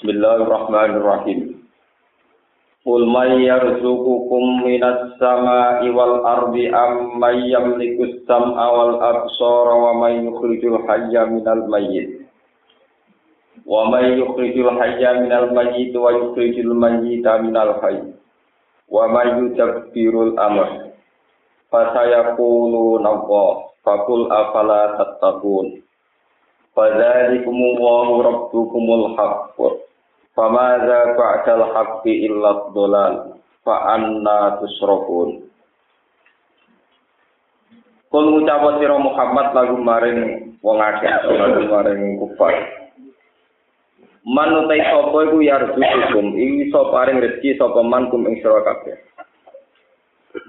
Bismillahirrahmanirrahim. Qul may yarzuqukum minas sama'i wal ardi am may yamliku sam'a wal absara wa may yukhrijul hayya minal mayyit. Wa may yukhrijul hayya minal mayyit wa yukhrijul mayyita minal hayy. Wa may yudabbirul amr. Fasayaquluna Allah fakul afala tattaqun. Fadzalikumullahu rabbukumul haqq Famadza ba'dal haqqi illa dhalal fa anna tusrafun Kul ngucap sira Muhammad lagu maring wong akeh lagu maring kufar. Man utai sapa iku yarzukum iso paring rezeki sapa man kum ing sira kabeh.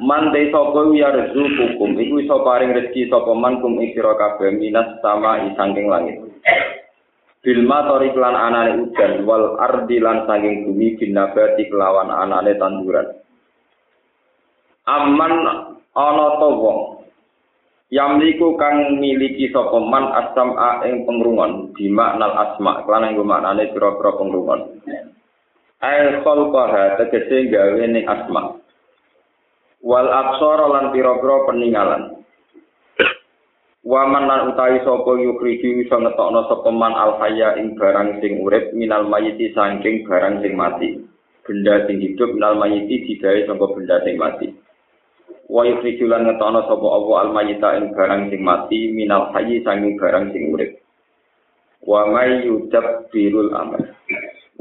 Man te sapa yarzukum iku iso paring rezeki sapa man kum ing sira kabeh minas sama isangking langit Bilma tori klan anane udan wal ardi lan saking bumi binabati kelawan anane tanduran. Aman ana to wong Yamliku kang miliki sapa man asam a ing pengrungon bima nal asma klan ing maknane pira-pira pengrungon. Ai khalqaha tegese gawe ning asma. Wal absara lan pira-pira peninggalan. Waman lan utawi sapa yukriji iso ngetokno sapa man al hayya ing barang sing urip minal mayiti saking barang sing mati. Benda sing hidup minal mayiti digawe saka benda sing mati. Wa yukriji lan ngetokno sapa Allah al mayita ing barang sing mati minal hayyi saking barang sing urip. Wa may yudabbirul amr.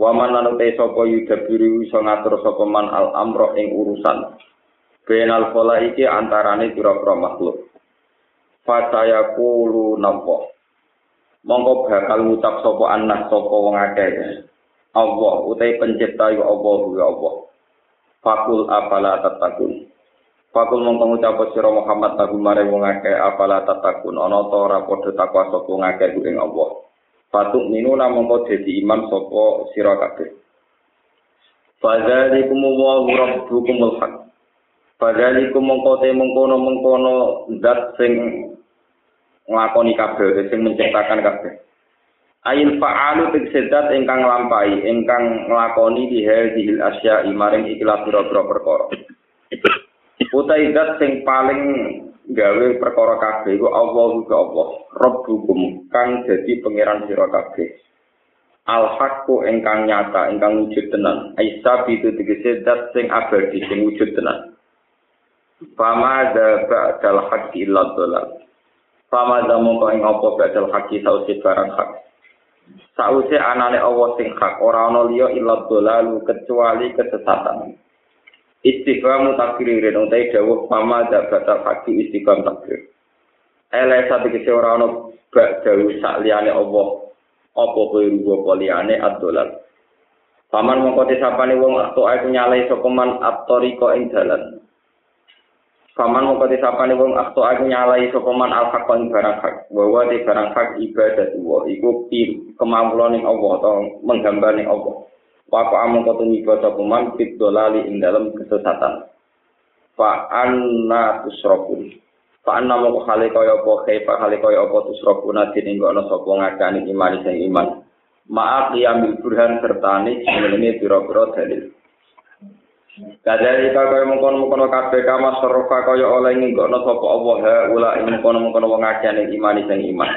Waman lan utawi sapa yudabbiru iso ngatur sapa man al amro ing urusan. Benal kola iki antarane pira-pira makhluk. Fataya kulu nampo mongko bakal ngucap sapa anak sapa wong akeh. Allah utai pencipta ya Allah ya Allah. Fakul apala tatakun. Fakul mongko ngucap sira Muhammad lagu mare wong akeh apala tatakun. Ana ta ora padha takwa sapa wong akeh ing Allah. Fatuk minu mongko dadi iman sapa sira kabeh. Fadzalikum wa rabbukumul haq. Fadzalikum mongko te mengkono mengkono zat sing nglakoni kabeh sing menciptakan kabeh. Ail fa'alu tegsedat ingkang nglampahi ingkang nglakoni di hadhil asya maring ikhlas pira-pira perkara. Utai zat sing paling gawe perkara kabeh iku Allah ku Allah Rabbukum kang dadi pangeran sira kabeh. Al haqqu ingkang nyata ingkang wujud tenan. Aisa itu tegese sing abadi sing wujud tenan. Fama da ba'dal haqqi illa dhalal Fama zamu kau ing apa badal haki sausi barang hak. Sausi anane Allah sing hak ora ana liya illa dolalu kecuali kesesatan. Istiqam takririn utai dawuh fama badal haki istiqam takrir. Ele satu kese ora bak dawuh sak liyane Allah apa kowe rugo apa liyane ad-dolal. Paman mongko disapane wong atau aku nyalai man at-tariqa ing dalan. Paman mau kata siapa nih bang? Aku aja nyalai sokoman alfakon barang hak. Bahwa di barang hak ibadah tua. Iku pil kemampuan yang Allah to menggambar yang Allah. Waktu amu kata nih kata paman pil dolali ing dalam kesesatan. Fa Anna tusrokun. Fa Anna mau kali kaya apa? Hei pak kali kaya apa tusrokun? Nanti nih gak sapa ngajani iman iseng iman. Maaf diambil burhan serta nih sebelumnya biro-biro dalil. Kadari kaya mengkono-mengkono kabeh kama serofa kaya oleh nginggono sapa Allah ha ula ing mengkono-mengkono wong akeh ning iman sing iman.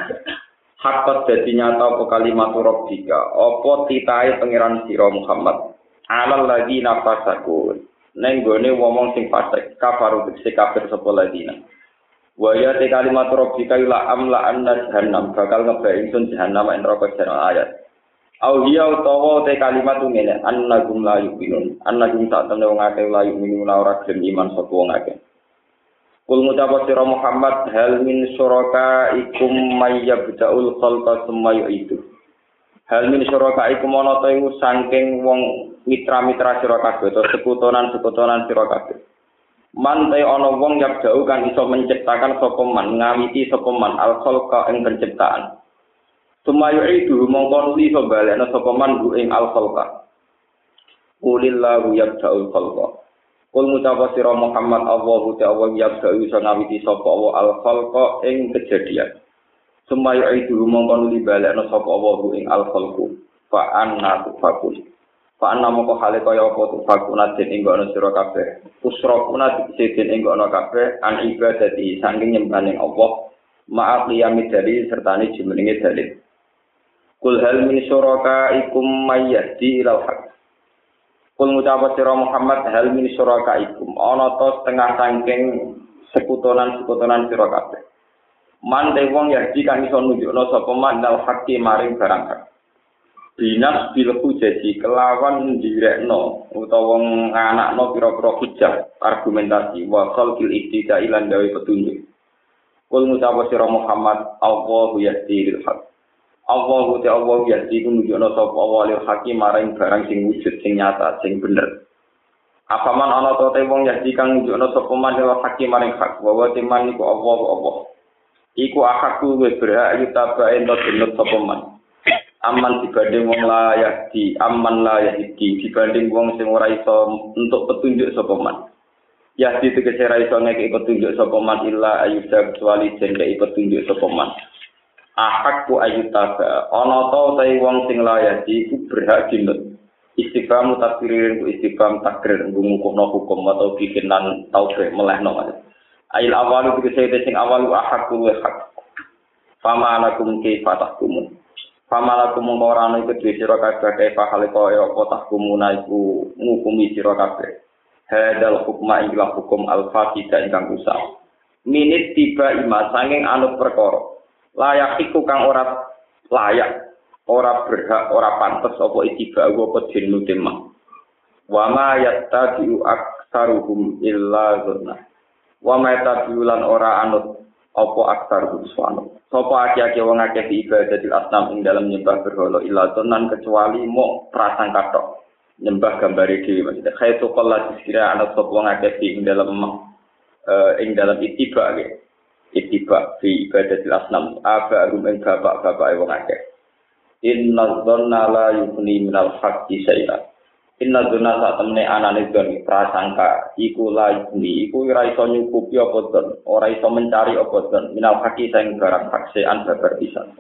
Hakot dadi nyata apa kalimat rabbika, apa titahe pangeran sira Muhammad. Alal lagi nafasaku. Neng gone wong sing fasik kafaru tekse kafir sapa ladina. Wa ya te kalimat rabbika ila amla anna jahannam bakal ngebae ingsun jahannam ing neraka ayat. Au hiya utawa te kalimat ngene annagum la yu'minun. Annagum tak temne wong akeh la yu'minun ora gelem iman sapa wong akeh. Kul ngucap sira Muhammad hal min syuraka ikum mayyabda'ul khalqa summa yu'idu. Hal min syuraka ikum ana ta iku saking wong mitra-mitra sira kabeh utawa sekutonan-sekutonan sira kabeh. Man te ana wong yabda'u kan iso menciptakan sapa man ngawiti sapa man al khalqa ing penciptaan Sumayu itu mongkon li sobalena sapa man bu ing al khalqa. Qulillahu yabda'ul khalqa. Kul mutapa sira Muhammad Allahu ta'ala yabda'u iso ngawiti sapa wa al khalqa ing kejadian. Sumayu itu mongkon li balena sapa wa ing al khalqu. fa anna tufakun fa anna moko hale kaya apa tufakun den ing ngono sira kabeh usrokuna dikse den ing ngono kabeh an ibadati saking nyembahane Allah maaf liyami dari sertane jumenenge dalil kul hal min syuraka ikum mayyadi ilal haq? Kul ngucap sira Muhammad hal min syuraka ikum ana to setengah saking sekutonan-sekutonan sira kabeh. Man te wong yahdi kang iso nunjukno sapa man dal haqqi maring barang hak. Binas bil hujati kelawan direkno utawa nganakno pira-pira hujah argumentasi wa khalqil iktida ilan gawe petunjuk. Kul ngucap sira Muhammad Allahu yahdi lil haq Allahu te Allah yahdi ku nunjukno sapa awalil haqqi maring barang sing wujud sing nyata sing bener. Apaman ana to te wong yahdi kang nunjukno sapa man lil haqqi maring hak wa wa teman iku Allah Allah. Iku akaku wis berhak yutaba ento dinut sapa man. Aman dibanding wong layak di aman layak iki dibanding wong sing ora iso untuk petunjuk sapa man. Ya di tegese ra iso ngeki petunjuk sapa man illa ayuda kecuali jendek petunjuk sapa man ahak ku ayu taba ana ta tai wong sing layati iku berhak dilet istighfar mutakririn ku istighfar takrir ngumukno hukum atau bikin nan taubat melehno ail ayil awalu ku sing awalu ahak ku hak. Fama anakum ke fatahkum fama lakum marani iku dhewe sira kabeh ke halika kaya apa tahkum iku ngukumi sira kabeh. Hadal hukma ila hukum al-fatihah ingkang usah. Minit tiba ima sanging anut perkara. Layak iku kang ora layak, ora berhak, ora pantes apa itiba apa dinu tema. Wa ma yattabi'u aktsaruhum illa dzunna. Wa ma yattabi'u lan ora anut apa aksar buswano. Sopo aki-aki wong akeh ibadatil asnam ing dalam nyembah berhala ila tenan kecuali mau prasangka tok. Nyembah gambare dhewe maksudnya. Sokol lagi sekira anak sop wong akeh ing dalam uh, ing dalam itiba ke. Itiba di ibadatil asnam. Aba rum ing bapak-bapak wong akeh. Inna dhanna la yufni minal haqqi syai'an. Inna duna saat temne anane don prasangka iku laini iku ora iso nyukupi apa don ora iso mencari apa don minal haki sing barang haksean babar pisan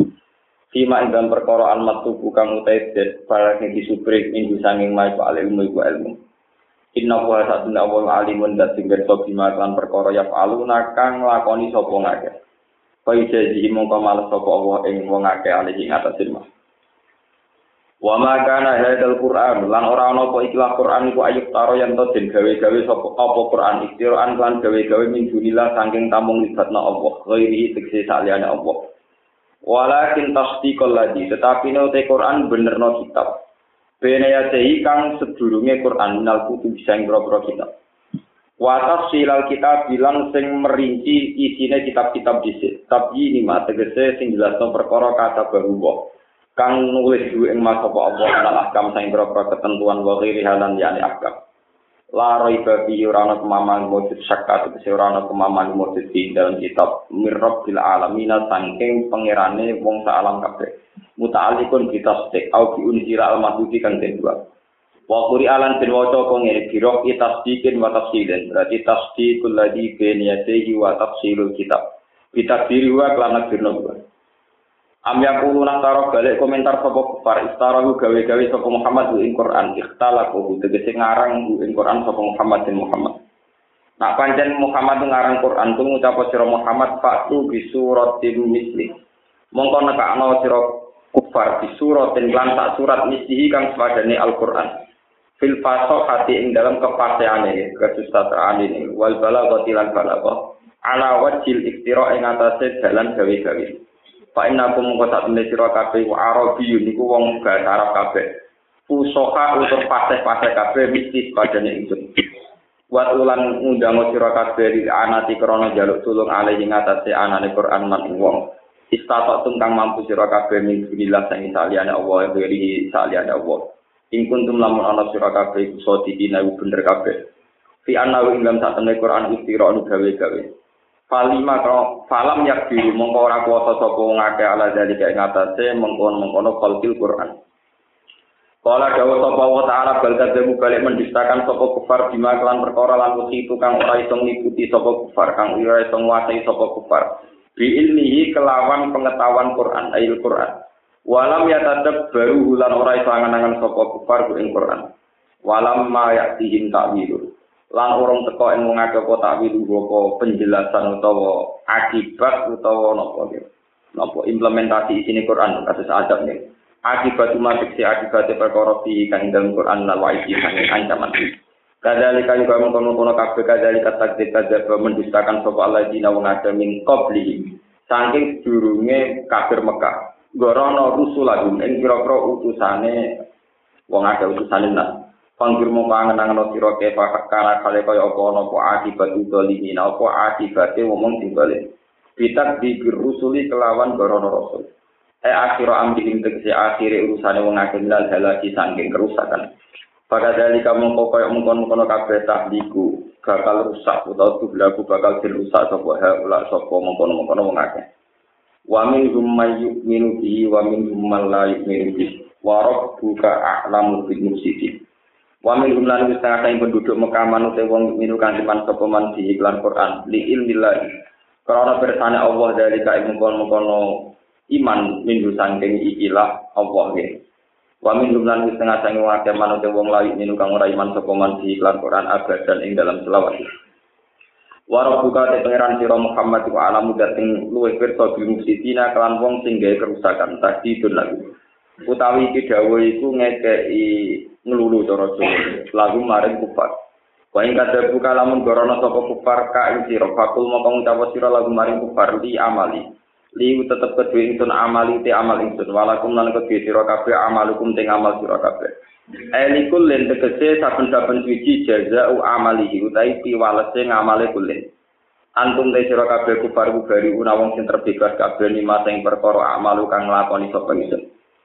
Fima dalam perkara almat tubuh kang utai des barang sing disupri minggu sanging mai pak ilmu iku ilmu Inna wa satuna wa alimun dat sing berso bima kan perkara ya aluna kang lakoni sapa ngake Kaya jadi mongko males sapa Allah ing wong akeh alih ing atas ilmu Wa ma kana hadzal Qur'an lan ora ana apa ikhlas Qur'an iku ayub taro yen to den gawe-gawe sapa apa Qur'an ikhtiran lan gawe-gawe min dunillah saking tamung libatna Allah ghairi tekse saliyane Allah. Walakin tasdiqal ladzi tetapi nek Qur'an benerno kitab. Bene ya kang sedurunge Qur'an minal kutub sing boro kitab. Wa tafsilal kitab bilang sing merinci isine kitab-kitab dhisik. Tapi ini mah tegese sing jelasno perkara kata baru kang nulis duwe ing mas apa Allah lan ahkam sing ketentuan wa ghairi halan yani ahkam la raiba fi urana kemaman mujud syakka tegese urana kemaman mujud di dalam kitab mirrab bil alamin saking pangerane wong sak alam kabeh. Muta'alliqun bi tasdiq au bi unzira al mahduti kang kedua wa quri alan bin waca kok ngene biro itasdiqin wa tafsilin berarti tasdiqul ladhi bain yadayhi wa tafsilul kitab. Bitakdiri wa kelana birna Am yaqulu taro balik komentar sapa kufar istarahu gawe-gawe sapa Muhammad ing Quran ikhtalafu tegese ngarang ing Quran sapa Muhammad dan Muhammad. Nak pancen Muhammad ngarang Quran tu ngucap sira Muhammad fatu bi suratin misli. Mongko nekakno sira kufar bi suratin lan tak surat mislihi kang sepadane Al-Qur'an. Fil hati ing dalam kepastiane kesusastraan ini wal balaghati lan balagha ala wajil iktira ing atase dalan gawe-gawe. Pak Ina aku mengko sak temne sira kabeh wa Arabi niku wong bahasa Arab kabeh. Usoha untuk paseh-paseh kabeh mistis padane itu. Buat ulan ngundang sira kabeh di anati krana jaluk tulung alih ing atase anane Quran man wong. Istatok tungkang mampu sira kabeh min billah sang saliyane Allah beri saliyane Allah. Ing kuntum lamun ana sira kabeh iso dina bener kabeh. Fi anna ing dalam temne Quran istira gawe-gawe. Falima kalau falam yak diri mongko ora kuasa sapa ngake ala dari kayak ngatasé mengkono mengkono kalkil Quran. Kala dawuh sapa wa ta'ala bal kadzabu balik mendustakan sapa kufar bima kelan perkara lan itu kang ora iso ngikuti sapa kufar kang ora iso nguasai sapa kufar. Bi ilmihi kelawan pengetahuan Quran ayil Quran. Walam ya tadab baru hulan ora iso angan-angan sapa kufar ku ing Quran. Walam ma ya'tihim ta'wilu. Lan orang teko ing wong akeh apa ta'wilu apa penjelasan utawa akibat utawa napa. Napa implementasi isine Quran kasus adab nih. Akibat umat si akibat perkara fi kang dalam Quran lan wa'i kang ancaman. Kadzalika juga mengkono-kono kabeh kadzalika takdir kadzab mendustakan sapa Allah dina wong akeh min. Saking durunge kafir Mekah. gorono rusulahum ing kira-kira utusane wong akeh utusane nas panggir mung pangenangan sira ke fakara kale kaya apa ana apa akibat udzalimi apa akibate wong sing bali pitak di rusuli kelawan gorono rasul. E akhira amri ing tegese akhire urusane wong akeh milal halaki saking kerusakan. Pada dari kamu kok koyo mengkon-mengkon kabeh tahdiku bakal rusak utawa tublaku bakal dirusak sapa ha ula sapa mengkon-mengkon wong akeh. Wa min hum may yu'minu bi wa min hum man la yu'minu bi. Wa a'lamu wa min lan setengah saing penduduk Mekah manut wong minu kang dipan sapa man di iklan Quran li ilmillah karena bersane Allah dari ka mengkono iman minggu sangking ikilah Allah nggih. Wa min lan setengah saing wong manut wong lain minu kang ora iman sapa di iklan Quran abadan ing dalam selawat. Warok buka te pangeran sira Muhammad wa alamu dating luwe pirsa bil mufsidina kelan wong sing kerusakan tadi lagu. Utawi iki dawuh iku ngekeki nglulu cara Jawa. Lagu maring kufar. Wa ing kada buka lamun gorono sapa kufar ka ing sira fakul mongko ngucap sira lagu maring kufar li amali. Li tetep kedue ingsun amali te amal ingsun walakum lan kedue sira kabeh amalukum te amal sira kabeh. Elikul len tegese saben-saben suci jazau amalihi utai piwalese ngamale kulen. Antum te sira kabeh kufar bari una wong sing terbebas kabeh lima sing perkara amalu kang nglakoni sapa ingsun.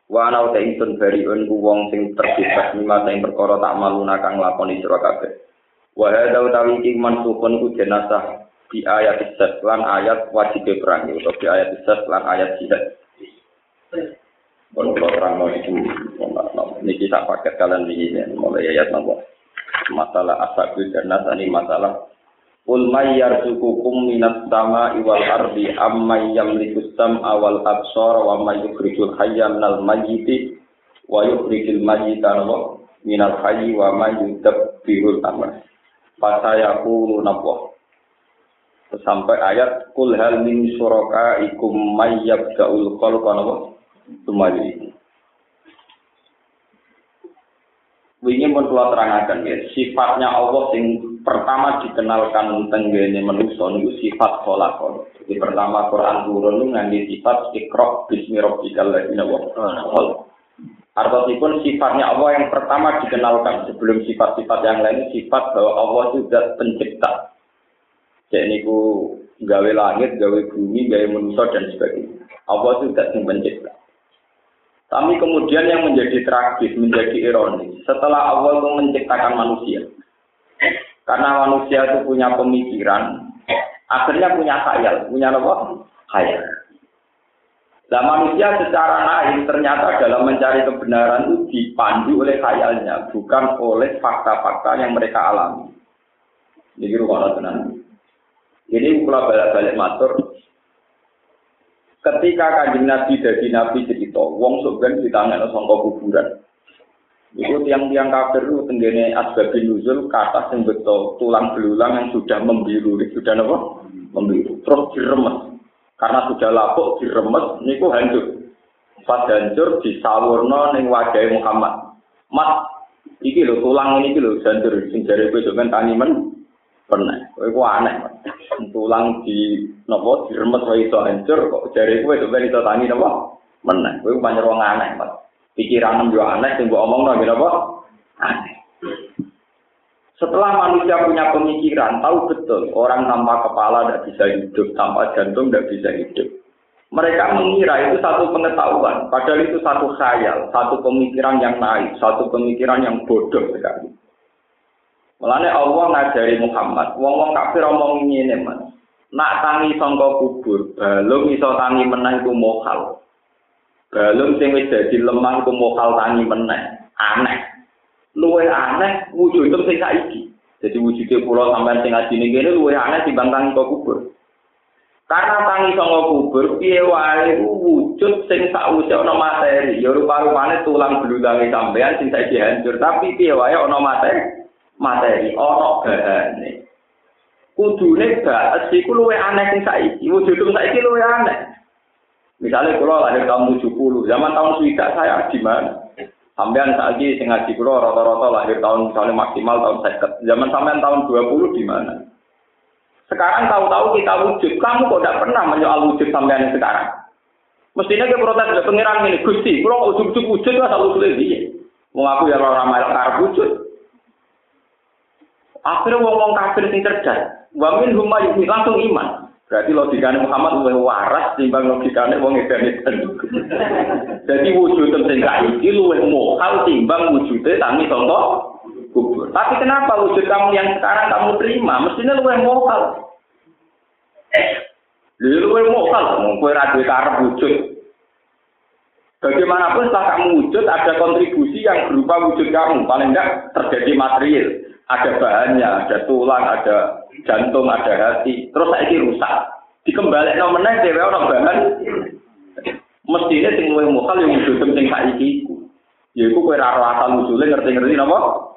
Wa ana uta ingsun bari un wong sing terbebas lima sing perkara tak maluna kang nglakoni sira kabeh. Wa hadza utawi iki mansukun ku jenazah di ayat isat lan ayat wajib perang utawa di ayat isat lan ayat jihad. Kalau kalau terang mau itu, ini kita paket kalian ini mulai ayat nopo. Masalah asabul dan ini masalah Qul may yarzuqukum minas sama iwal ardi amma yamliku sam'a wal absar wa may yukhrijul hayya minal mayyiti wa yukhrijul mayyita minal hayyi wa may yudabbirul amr. Fasayaqulu nabwa. Sampai ayat kul hal min syuraka ikum may yabda'ul khalqa nabwa. Sumali. Wingi pun kula terangaken ya, sifatnya Allah sing pertama dikenalkan tenggene manusia niku sifat kholaqon. Jadi pertama Quran turun niku ngangge sifat ikra bismi rabbikal ladzi Artinya sifatnya Allah yang pertama dikenalkan sebelum sifat-sifat yang lain sifat bahwa Allah zat pencipta. Jadi niku gawe langit, gawe bumi, gawe manusia dan sebagainya. Allah zat yang pencipta. Tapi kemudian yang menjadi tragis, menjadi ironis, setelah Allah itu menciptakan manusia. Karena manusia itu punya pemikiran, akhirnya punya khayal, punya apa? Khayal. Nah manusia secara naif ternyata dalam mencari kebenaran itu dipandu oleh khayalnya, bukan oleh fakta-fakta yang mereka alami. Ini rumah tenang. Ini pula balik-balik matur, Ketika kanjeng Nabi dari Nabi cerita, wong sebenarnya di tangan sangka kuburan. Itu tiang-tiang kafir itu tenggene asbabin nuzul kata sing betul tulang belulang yang sudah membiru, sudah apa? Membiru. Terus diremes. Karena sudah lapuk diremes, niku hancur. Pas hancur disawurno ning wajah Muhammad. Mas, iki lho tulang ini iki lho hancur sing jare kowe sampean tani men pernah. Kowe aneh. tulang di nopo diremet wae iso hancur kok jare kowe sampe iso tangi nopo meneh kowe pancen wong aneh Pak pikiran yo aneh sing mbok omongno napa aneh setelah manusia punya pemikiran, tahu betul orang tanpa kepala tidak bisa hidup, tanpa jantung tidak bisa hidup. Mereka mengira itu satu pengetahuan, padahal itu satu khayal, satu pemikiran yang naik, satu pemikiran yang bodoh sekali. Mulane Allah ngajari Muhammad, wong-wong kafir omong ngene, Mas. Nak tangi sangka kubur, balung iso tangi meneh iku mokal. Balung sing wis dadi lemah iku mokal tangi meneh. Aneh. Luwe aneh wujud itu sing saiki. Jadi wujudnya pulau sampai sing ngaji ini luwe aneh dibanding tangi kubur. Karena tangi songo kubur, piye wae wujud sing sakwise ana materi. Ya rupa-rupane tulang belulange sampean sing saiki hancur, tapi piye wae ana materi. Materi ana bahane. Kudune baes iku luwe aneh sing saiki. Wujud saiki luwe aneh. Misalnya kalau lahir tahun 70, zaman tahun swida saya di mana? Sampean saiki sing ngaji kula rata-rata lahir tahun misalnya maksimal tahun 50. Zaman sampean tahun 20 di mana? Sekarang tahu-tahu kita wujud, kamu kok tidak pernah menyoal wujud sampean sekarang? Mestinya kita protes dari pengiran ini, Gusti, kalau wujud-wujud wujud itu asal dia. Mau aku ya orang ramai karep wujud. Akhirnya wong-wong kafir sing cerdas, wa min huma langsung iman. Berarti logikanya Muhammad lebih waras timbang logikanya wong edan Jadi wujud sing iki luwih mokal timbang wujudnya tangi contoh kubur. Tapi kenapa wujud kamu yang sekarang kamu terima? Mestinya yang mokal. Lu yang mokal, mau kue radio karep wujud. Bagaimanapun setelah kamu wujud, ada kontribusi yang berupa wujud kamu. Paling enggak terjadi material. Ada bahannya, ada tulang, ada jantung, ada hati. Terus saya rusak. Dikembali nomornya, dewe orang bahan. Mestinya sing luwih mokal yang wujud sing saiki iku. Ya iku kowe ora asal usule ngerti-ngerti napa?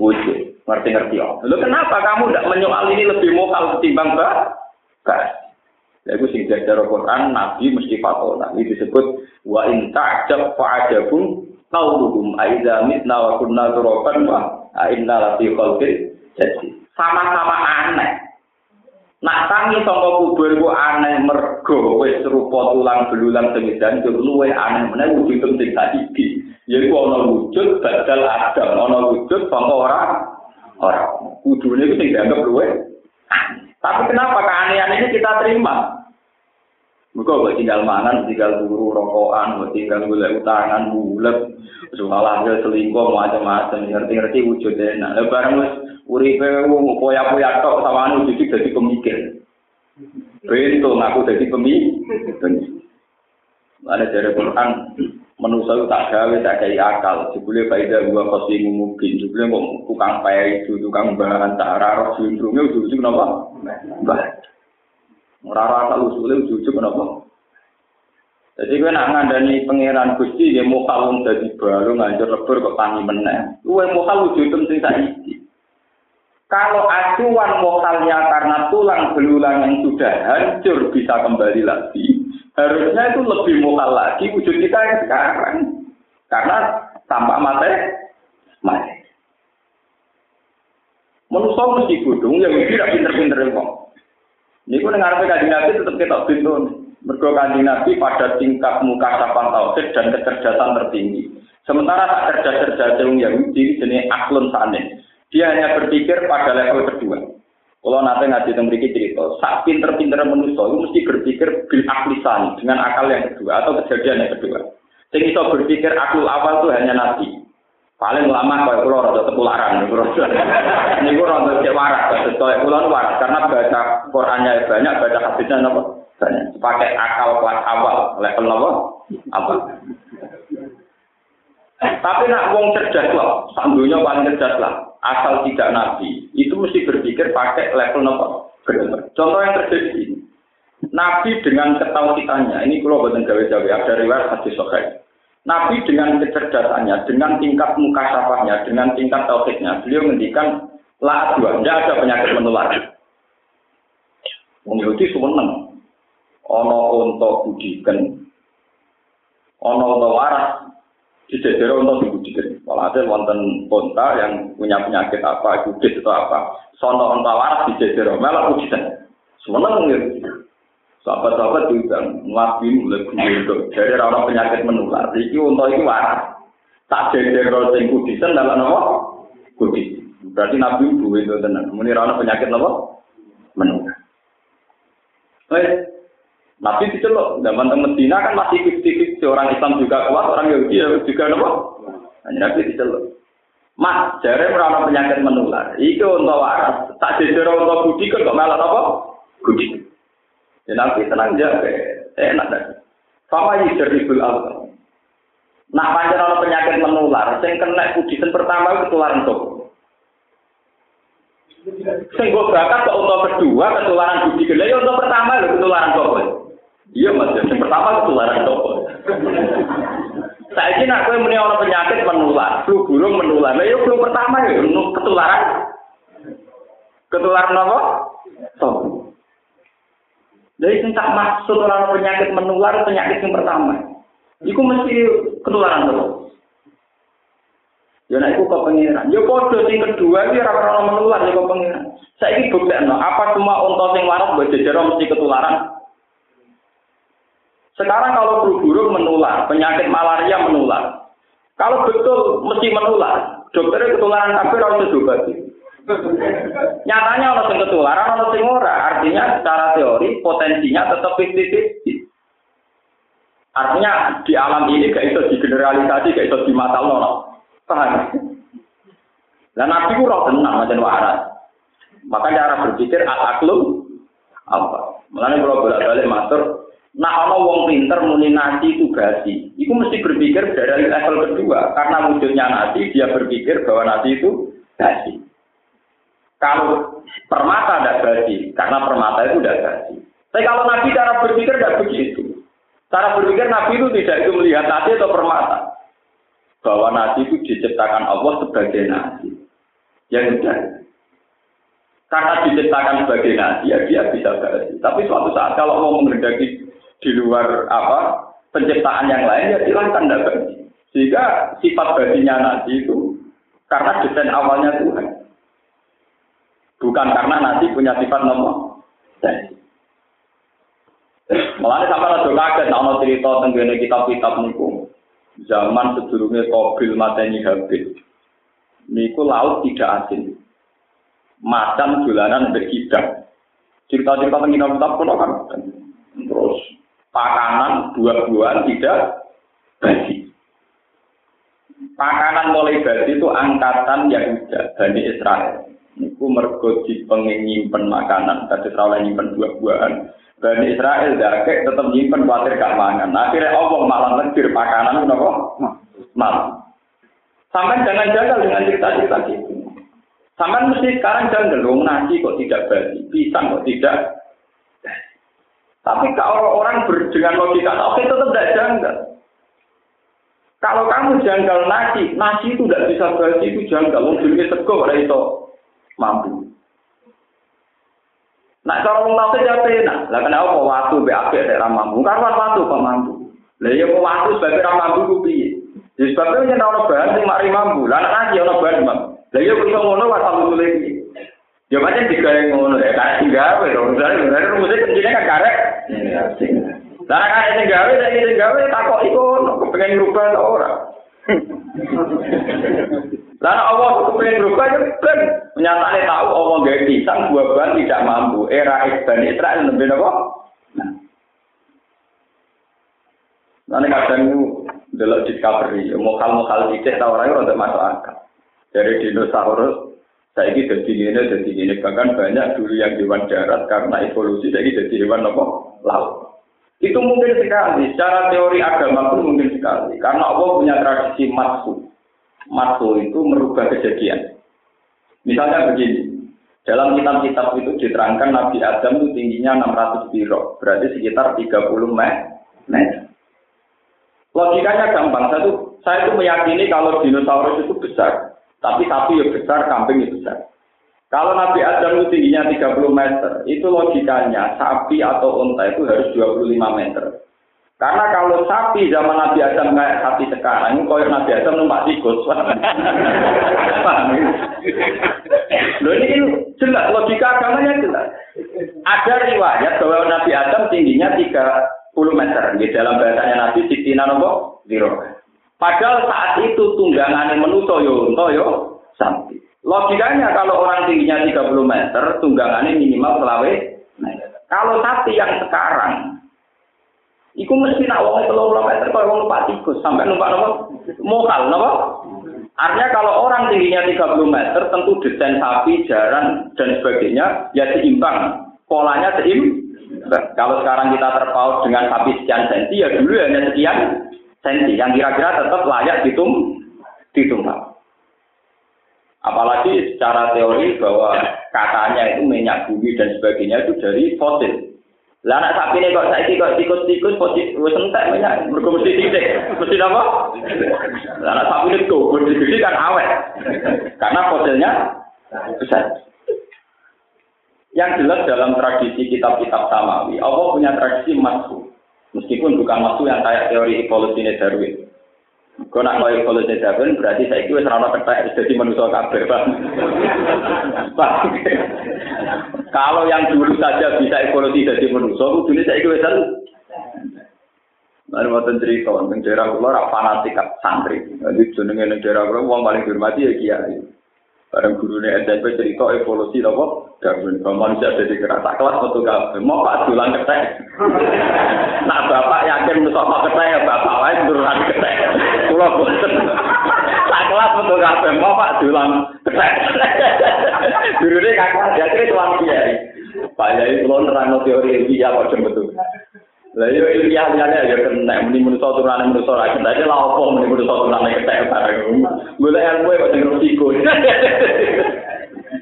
wujud. Ngerti-ngerti ya. Lalu kenapa kamu tidak menyoal ini lebih mokal ketimbang bahas? Ya itu sing jajar Quran Nabi mesti fatona. Ini disebut wa in ta'jab fa'ajabun qauluhum aidza mitna wa kunna turaban wa inna la khalqin jadi sama-sama aneh. Nak tangi saka kubur ku aneh mergo wis serupa tulang belulang sing dancuk luwe aneh meneh wujud sing saiki. Yaiku ana wujud badal adam, ana wujud sangka ora ora. Kudune iku sing dianggap luwe. Tapi kenapa keanehan ini kita terima? Muka buat tinggal mangan, tinggal turu, rokokan, buat tinggal gula utangan, bulat, soal hasil selingkuh, macam-macam, ngerti-ngerti wujudnya. Nah, lebaran mas, uripe poya-poya tok sama anu jadi jadi pemikir. Bento ngaku jadi pemikir. Ada dari Quran, manusia itu tak gawe, tak kayak akal. Jebule faida gua pasti mungkin. Jebule kok tukang payah itu, tukang bahan, tak arah, sindromnya ujung-ujung kenapa? Bah. Ora rasa usule ujug kenapa? Jadi gue nak ngandani pangeran Gusti dia mau kalung jadi baru ngajar lebur kok tangi meneh. Gue mau kalung wujud sing saiki. Kalau acuan mokalnya karena tulang belulang yang sudah hancur bisa kembali lagi, harusnya itu lebih mokal lagi wujud kita yang sekarang. Karena tampak mati, mati. Manusia mesti gudung yang tidak pinter-pinter kok. Ini pun dengar kajian Nabi tetap kita pintu. Kajian Nabi pada tingkat muka sapan tauhid dan kecerdasan tertinggi. Sementara tak cerdas-cerdas yang Yahudi jenis aklun sane. Dia hanya berpikir pada level kedua. Kalau nanti ngaji tentang cerita, sak pinter-pinter manusia itu mesti berpikir bil aklisan dengan akal yang kedua atau kejadian yang kedua. Iso berpikir akal awal itu hanya nabi. Paling lama kalau pulau rada tepularan, ini gue rada cek waras, kalau pulau waras karena baca Qurannya banyak, baca hadisnya apa banyak. Pakai akal kelas awal, level apa? Apa? Tapi nak wong cerdas lah, sandunya paling cerdas lah. Asal tidak nabi, itu mesti berpikir pakai level apa? Contoh yang terjadi Nabi dengan ketauhidannya, ini kalau buatan gawe-gawe ada riwayat hadis sokai. Nabi dengan kecerdasannya, dengan tingkat muka sapahnya, dengan tingkat tauhidnya, beliau menghentikan la dua, tidak ada penyakit menular. Wong Yahudi seneng. Ono untuk budikan, ono untuk waras, dijejer untuk dibudikan. Ada wonten konta yang punya penyakit apa, judis atau apa, sono untuk waras dijejer, malah budikan. Seneng Yahudi. Sahabat-sahabat juga Nabi mulai gunung Jadi orang penyakit menular. Iki untuk itu waras. Tak jadi kalau sing kudisen dalam nama kudis. Berarti Nabi itu itu tenang. Muni orang penyakit apa? Menular. Eh, Nabi diceluk. Zaman teng Medina kan masih fiktif Orang Islam juga kuat, orang Yahudi juga apa? Hanya Nabi diceluk. Mas, jare orang penyakit menular. Iki untuk waras. Tak jadi untuk budi kok malah apa? Budi. Ya nanti tenang jaga, enak dah. Fama yusribul al. Nah panjang orang penyakit menular, sing kena kudisen pertama ketularan tuh. Sing gue bakat ke untuk kedua ketularan budi gede ya untuk pertama lho ketularan toko. Iya mas, yang pertama ketularan toko. Saya ini nak kue meni orang penyakit menular, flu burung menular. Ya flu pertama ya ketularan. Ketularan apa? Toko. Jadi tak maksud orang penyakit menular penyakit yang pertama. Iku mesti ketularan toko. Ya nek iku kok pengiran. Ya padha sing kedua iki ora ora menular ya kok pengiran. Saiki buktekno apa cuma unta sing waras mbok mesti ketularan. Sekarang kalau flu burung menular, penyakit malaria menular. Kalau betul mesti menular, dokternya ketularan ora usah diobati. Nyatanya orang sing ketularan, orang sing ora. Artinya secara teori potensinya tetap 50-50. Artinya di alam ini gak bisa digeneralisasi, gak bisa dimatal Paham? Dan Nabi ku roh tenang macam waras. Maka cara berpikir al-aklum apa? Mulanya kalau bolak-balik matur, nah kalau wong pinter muni nasi itu gasi, itu mesti berpikir dari level kedua. Karena wujudnya nasi, dia berpikir bahwa nasi itu gasi. Kalau permata tidak gasi, karena permata itu tidak gasi. Tapi kalau Nabi cara berpikir tidak begitu. Cara berpikir Nabi itu tidak itu melihat nasi atau permata bahwa nasi itu diciptakan Allah sebagai nasi. Ya sudah. Karena diciptakan sebagai nasi, ya dia bisa berarti. Tapi suatu saat kalau mau mengendaki di luar apa penciptaan yang lain, ya silahkan tidak berarti. Sehingga sifat baginya nasi itu karena desain awalnya Tuhan. Bukan karena nasi punya sifat nomor. Malah sampai ada kaget, nama cerita tentang kitab-kitab niku zaman sebelumnya Kobil mateni Habil. Niku laut tidak asin. Macan jalanan berkidak. Cerita-cerita tentang kitab pun kan. Terus pakanan buah-buahan tidak basi. Pakanan mulai basi itu angkatan Yahuda, Bani Israel. Niku mergo pengen nyimpen makanan, tadi terlalu nyimpen buah-buahan. Bani Israel dakek tetap nyimpen khawatir gak mangan. Akhirnya Allah malah negir makanan nopo mal. Sampai jangan jaga dengan cerita-cerita gitu. Sampai mesti sekarang jangan dong nasi kok tidak basi, pisang kok tidak. Tapi kalau orang dengan logika oke tetap tidak janggal. Kalau kamu janggal nasi, nasi itu tidak bisa basi itu janggal. Mungkin sego itu mampu. Nak cara wong tau ya penak. Lah kenapa waktu be apik nek ra mampu? Kan waktu kok mampu. Lah ya waktu sebagai ra mampu ku piye? Ya sebabnya yen ana bahan sing mari mampu. Lah nek iki ana bahan mampu. Lah ya iso ngono wae sampe sulit iki. Ya macam digawe ngono ya, karek sing gawe, misalnya bener rumusnya kencine kan karek. Lah karek sing gawe, sing gawe takok iku kepengen ngrubah ta ora. Lalu Allah kepengen berubah ya kan menyatakan tahu Allah gak pisang buah-buahan tidak mampu. Era Ibn Israel lebih apa? Nah, nanti kadang itu delok discovery, mokal-mokal tidak tahu orang untuk masuk akal. Dari dinosaurus, saya ini jadi ini, jadi ini. Bahkan banyak dulu yang hewan darat karena evolusi, saya ini jadi hewan apa? Laut. Itu mungkin sekali, secara teori agama pun mungkin sekali. Karena Allah punya tradisi masuk Mato itu merubah kejadian. Misalnya begini, dalam kitab-kitab itu diterangkan Nabi Adam itu tingginya 600 biro, berarti sekitar 30 meter. Logikanya gampang, saya itu, saya itu meyakini kalau dinosaurus itu besar, tapi sapi ya besar, kambing ya besar. Kalau Nabi Adam itu tingginya 30 meter, itu logikanya sapi atau unta itu harus 25 meter. Karena kalau sapi zaman Nabi Adam kayak sapi sekarang, koyok Nabi Adam numpak tikus. Paham Loh ini jelas, logika agamanya jelas. Ada riwayat bahwa Nabi Adam tingginya 30 meter. Di dalam bahasanya Nabi Sitina Nopo Zero. Padahal saat itu tunggangan yang menuso yo, yo sapi. Logikanya kalau orang tingginya 30 meter, tunggangannya minimal selawe meter. Kalau sapi yang sekarang Iku mesti nak wong telung meter kalau wong numpak tikus sampai numpak nopo mokal nopo. Artinya kalau orang tingginya 30 meter tentu desain sapi, jaran dan sebagainya ya seimbang. Polanya seimbang. Kalau sekarang kita terpaut dengan sapi sekian senti ya dulu hanya sekian senti yang kira-kira tetap layak ditum ditumpah. Apalagi secara teori bahwa katanya itu minyak bumi dan sebagainya itu dari fosil. Lah anak sapi ini kok saiki kok tikus-tikus posisi wis entek minyak mergo mesti titik. Mesti apa? Lah anak sapi ini kok gede kan awet. Karena fosilnya besar. Yang jelas dalam tradisi kitab-kitab Samawi, Allah punya tradisi masuk. Meskipun bukan masuk yang kayak teori evolusi Darwin. Kau nak mau evolusi Darwin berarti saya itu serana ketek jadi manusia kabeh, Kalau yang dulu saja bisa evolusi jadi manusia, dunia saya itu kan Lalu mau cerita, tentang daerah kula fanatik santri. Jadi jenenge daerah kula wong paling dihormati ya kiai. Bareng gurunya SMP cerita evolusi apa? Darwin. Kalau manusia jadi kerasa kelas atau gak mau pak dulang ketek. nah bapak yakin musuh ketek bapak lain turunan ketek. Pulau bosen. Tak kelas betul gak mau pak dulang ketek. Gurunya kakak jadi tulang kiai. Pak Yai pulau nerang teori ilmiah apa betul. Lah yo ilmiah liyane ya kena muni manusa turane manusa ra kena lha opo muni manusa turane ketek bareng. Golek ilmu kok sing resiko.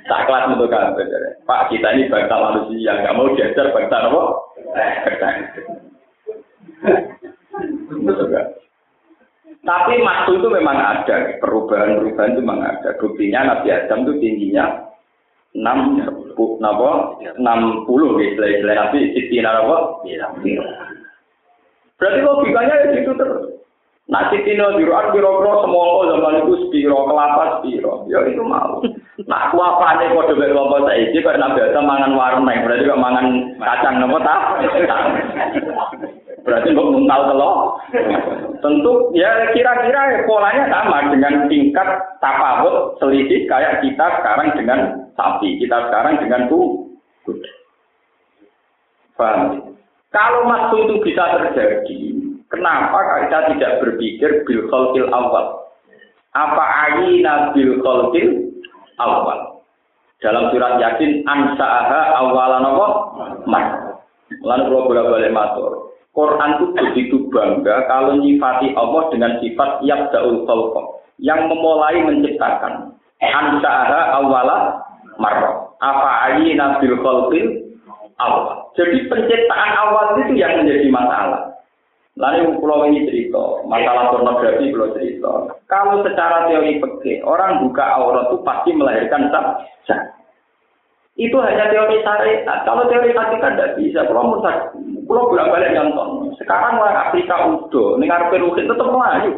Tak kelas untuk kabeh. Pak kita ini bangsa manusia nggak mau diajar bangsa apa? Tapi maksud itu memang ada, perubahan-perubahan itu memang ada. Buktinya Nabi Adam itu tingginya enam napa enam puluh gitu istilah nabi siti napa berarti logikanya ya itu terus Nah, Tino biruan biro-biro semua zaman itu spiro, kelapa spiro. Ya itu mau. Nah, aku apa nih kode bek kelompok saya ini karena biasa mangan warung nih, berarti kok mangan kacang nopo tak? Berarti kok nguntal telur. Tentu ya kira-kira polanya sama dengan tingkat tapawut selisih kayak kita sekarang dengan sapi, kita sekarang dengan kuda. Paham? Kalau waktu itu bisa terjadi, kenapa kita tidak berpikir bil awal? Apa ayina bil khalqil awal? Dalam surat Yasin ansa'aha awalan apa? Mas. Lalu kalau bolak-balik matur. Quran itu begitu bangga kalau nyifati Allah dengan sifat yabda'ul khalqa yang memulai menciptakan. Ansa'aha awala marrah. Apa ayi nabil khalqil awal. Jadi penciptaan awal itu yang menjadi masalah. Lalu pulau ini cerita, masalah pornografi pulau cerita. Kalau secara teori peke, orang buka aurat itu pasti melahirkan sah. Itu hanya teori syariat. Kalau teori hakikat tidak bisa. Kalau kalau bolak balik nonton. Sekarang orang Afrika udah, dengar peruhin tetap melayu.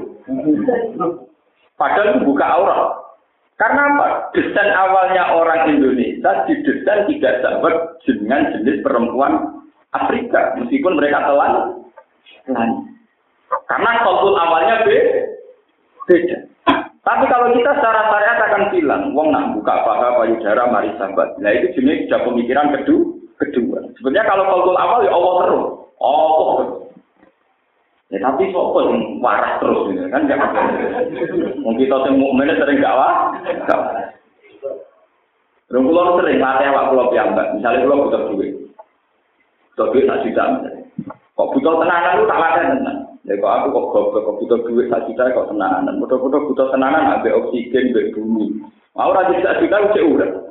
Padahal itu buka aurat. Karena apa? Desain awalnya orang Indonesia didesain tidak sama dengan jenis perempuan Afrika, meskipun mereka telan. Karena konsul awalnya beda. Tapi kalau kita secara syariat akan bilang, wong nak buka paha payudara mari sahabat. Nah itu jenis sudah pemikiran kedua. Kedua. Sebenarnya kalau konsul awal ya Allah terus. Oh, Ya tapi sopo yang waras terus gitu kan jangan. Mungkin kita sing mukmin sering gak wah. Rung kula sering latih awak kula piyambak. Misalnya kula butuh duit. Butuh duit sak juta Kok butuh tenanan lu tak latih tenan. Ya kok aku kok goblok kok butuh duit sak juta kok tenanan. Mudah-mudah butuh tenanan ambek oksigen ambek bumi. Mau ora sak juta cek urip.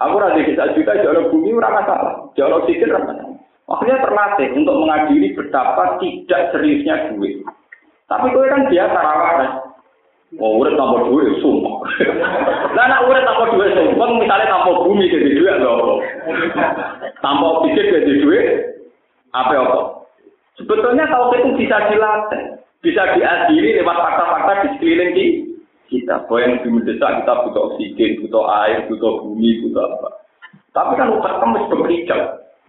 Aku ora sak juta jare bumi ora masalah. Jare oksigen masalah. Akhirnya terlatih untuk mengadili betapa tidak seriusnya duit. Tapi gue kan biasa rawan. Oh, udah tanpa duit, sumpah. Nah, nak udah tanpa duit, sumpah, misalnya tanpa bumi jadi duit, loh. Tanpa oksigen jadi duit, apa apa? Sebetulnya kalau itu bisa dilatih, bisa diadili lewat fakta-fakta di sekeliling kita. Bahwa yang lebih mendesak kita butuh oksigen, butuh air, butuh bumi, butuh apa. Tapi kan utak kemis bekerja.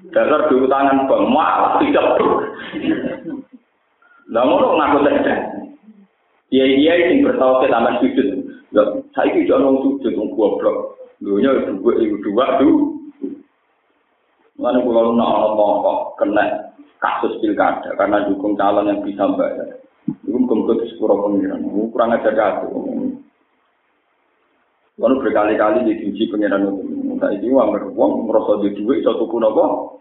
Dasar dulu tangan bang, malah tidak tuh. Lah ngono ngaku cerdas. Iya iya sing bertauhid taman sujud. Ya, saya itu jangan sujud wong goblok. Dunia dua itu dua tuh. Mana kalau nak ngomong kena kasus pilkada karena dukung calon yang bisa bayar. Itu mungkin ke sepuluh pengiran. Kurang aja aku. Lalu berkali-kali dikunci pengiran itu. Nah ini uang beruang merasa di duit iso tuku nopo,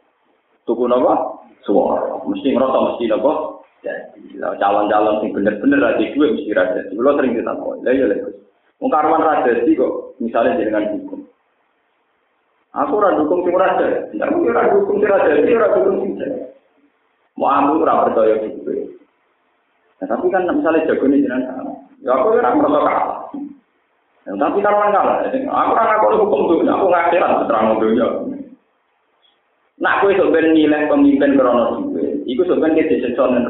tuku nopo, suara. Mesti merasa mesti nopo. Jadi calon-calon yang bener-bener ada duit mesti ada. Kalau sering tahu, lah ya lah. Wong karuan radasi kok, misalnya dengan hukum. Aku ora dukung sing ora jadi. Aku ora dukung sing ora jadi, ora dukung sing jadi. Mau aku ora percaya gitu. Nah, tapi kan misalnya jago nih jenengan ya aku ora merasa kalah. Tapi karuan kalah. Aku ora ngaku hukum tuh, aku ngakhiran terang dunia. Nah, aku itu ben nilai pemimpin krono duwe. Iku sebenarnya disiksa ning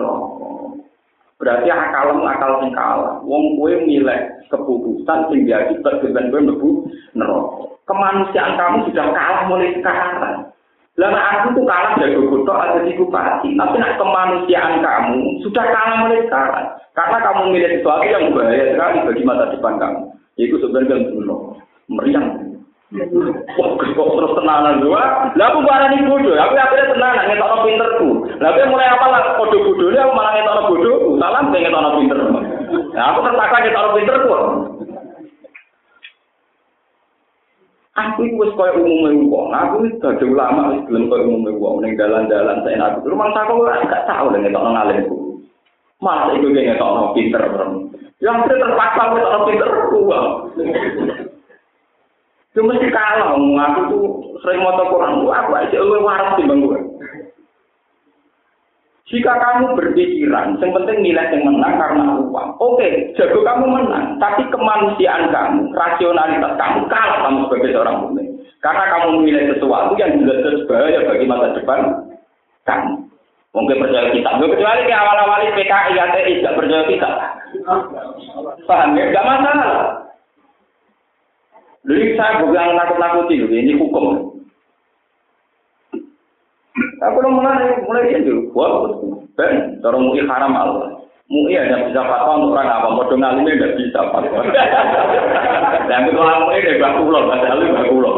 Berarti akal akal sing kalah. Wong kue milih keputusan sing dengan kue mlebu neraka. Kemanusiaan kamu sudah kalah mulai sekarang. Lama aku tuh kalah dari bodoh ada di bupati. Tapi nak kemanusiaan kamu sudah kalah mulai sekarang. Karena kamu milih sesuatu yang bahaya sekali bagi masa depan kamu. Itu sebenarnya dulu meriang. Wah, kok terus tenanan dua? Lah aku barani bodoh, aku akhirnya tenanan ngetokno pinterku. Lah aku mulai apa lah kode bodoh aku malah ngetokno bodohku. Salam pengen ngetokno pinter. Nah, aku terpaksa ngetokno pinterku. Aku itu wis koyo umume wong. Aku wis dadi ulama wis gelem koyo umume wong ning dalan-dalan saya aku. Rumah saku ora gak tau nek ngetokno ngalimku. Mas iku ngetokno pinter. Yang terpaksa ngetokno pinterku. Itu mesti kalah, aku tuh sering motor Quran, aku aja lu waras di bang Jika kamu berpikiran, yang penting nilai yang menang karena uang. Oke, jago kamu menang, tapi kemanusiaan kamu, rasionalitas kamu kalah kamu sebagai seorang mukmin. Karena kamu memilih sesuatu yang jelas-jelas bahaya bagi masa depan kamu. Mungkin percaya kita, kecuali ke awal-awal PKI, ATI, tidak percaya kita. Paham ya? Gak masalah. Jadi saya bukan nakut-nakuti, ini hukum. Aku udah mulai mulai itu, wah, ben, cara mui haram Allah. Mui hanya bisa fatwa untuk orang apa, mau dong alimnya tidak bisa fatwa. Dan ketua mui ini bakulo, bahasa alim bakulo.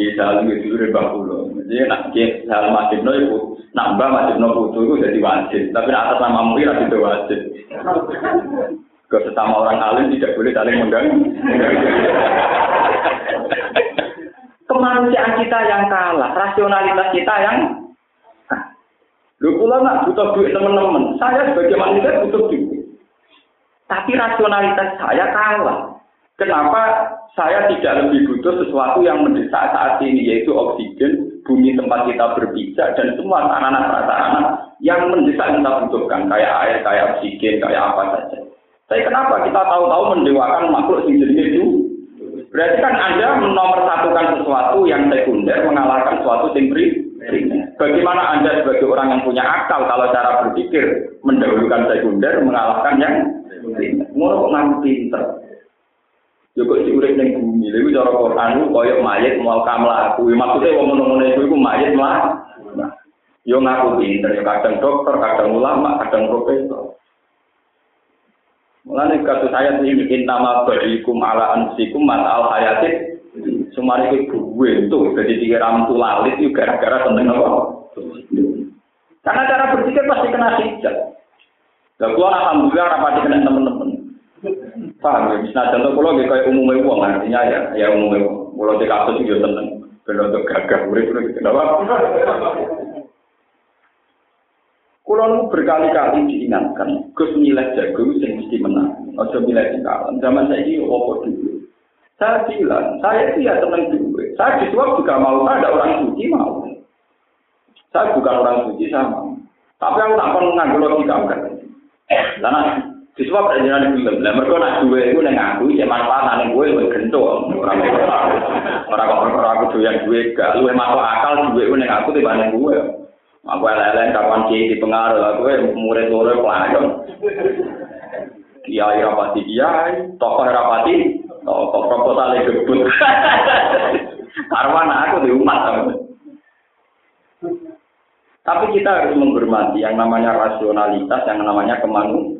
Mungkin salim itu udah bakulo. Jadi nak hal masjid no itu, nambah masjid no putu itu jadi wajib. Tapi atas nama mui itu wajib. Ke sesama orang alim tidak boleh saling mengganggu. Kemanusiaan kita yang kalah, rasionalitas kita yang Lu pula nak butuh duit teman-teman. Saya sebagai manusia butuh duit. Tapi rasionalitas saya kalah. Kenapa saya tidak lebih butuh sesuatu yang mendesak saat ini yaitu oksigen, bumi tempat kita berpijak dan semua sarana-sarana yang mendesak kita butuhkan kayak air, kayak oksigen, kayak apa saja. Tapi kenapa kita tahu-tahu mendewakan makhluk yang itu? Berarti kan Anda menomorsatukan sesuatu yang sekunder mengalahkan sesuatu yang. Bagaimana Anda sebagai orang yang punya akal kalau cara berpikir mendahulukan sekunder mengalahkan yang primer? Kok pinter. Joko si urip ning bumi, lha cara Quran koyo mayit mau kamlaku. Maksudnya wong ngono-ngono iku mayit mlah. Yo ngaku pinter, yo kadang dokter, kadang ulama, kadang profesor. Mulane kasus ayat ini intama barikum ala ansikum al hayatin semari itu gue itu jadi tiga ramtu lalit itu gara-gara tentang apa? Karena cara berpikir pasti kena hijab. Lah kula alhamdulillah rapati kena teman-teman. Paham ya? Nah contoh kula nggih kaya umumnya uang artinya ya ya umumnya uang. Kula di kasus itu tenang. Ben untuk gagah urip kenapa? Kulo berkali-kali diingatkan, Gus nilai jago sing mesti menang. Ojo nilai kalah. Zaman saya ini opo dulu. Saya bilang, saya itu ya teman dulu. Saya disuap juga mau, ada orang suci mau. Saya bukan orang suci sama. Tapi aku tak pernah nganggur logika kan. Karena disuap ada jalan film. Lah mereka nak duwe itu neng aku, cek manfaat neng gue gue gento. Orang orang orang aku doyan duwe gak, lu masuk akal duwe neng aku tiba neng gue. Aku lelen kapan kiai di pengaruh, aku murid murid pelajar. Kiai rapati kiai, tokoh rapati, tokoh proposal gebut. Karwan aku di umat. Tapi kita harus menghormati yang namanya rasionalitas, yang namanya kemanusiaan.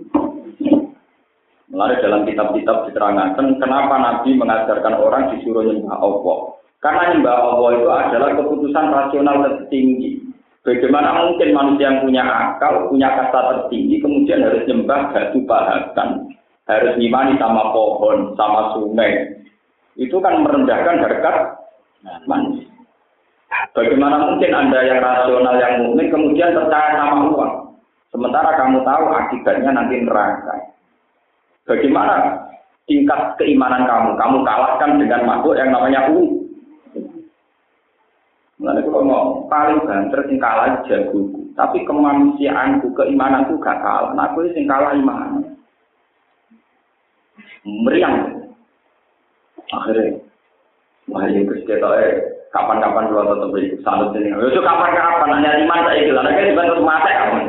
Melalui dalam kitab-kitab diterangkan kenapa Nabi mengajarkan orang disuruh nyembah Allah. Karena nyembah Allah itu adalah keputusan rasional tertinggi. Bagaimana mungkin manusia yang punya akal, punya kasta tertinggi, kemudian harus nyembah batu pahakan, harus ngimani sama pohon, sama sungai. Itu kan merendahkan harkat manusia. Bagaimana mungkin Anda yang rasional, yang mungkin kemudian percaya sama uang. Sementara kamu tahu akibatnya nanti neraka. Bagaimana tingkat keimanan kamu? Kamu kalahkan dengan makhluk yang namanya U. Mulane kalau mau paling banter sing kalah jagoku, tapi kemanusiaanku, keimananku gak kalah. Nah, aku sing kalah iman. Meriang. Akhirnya, wah ya Gus eh kapan-kapan kalau tetap beri salut ini. Yo kapan-kapan hanya iman saya. Nah, kan dibantu mata kamu.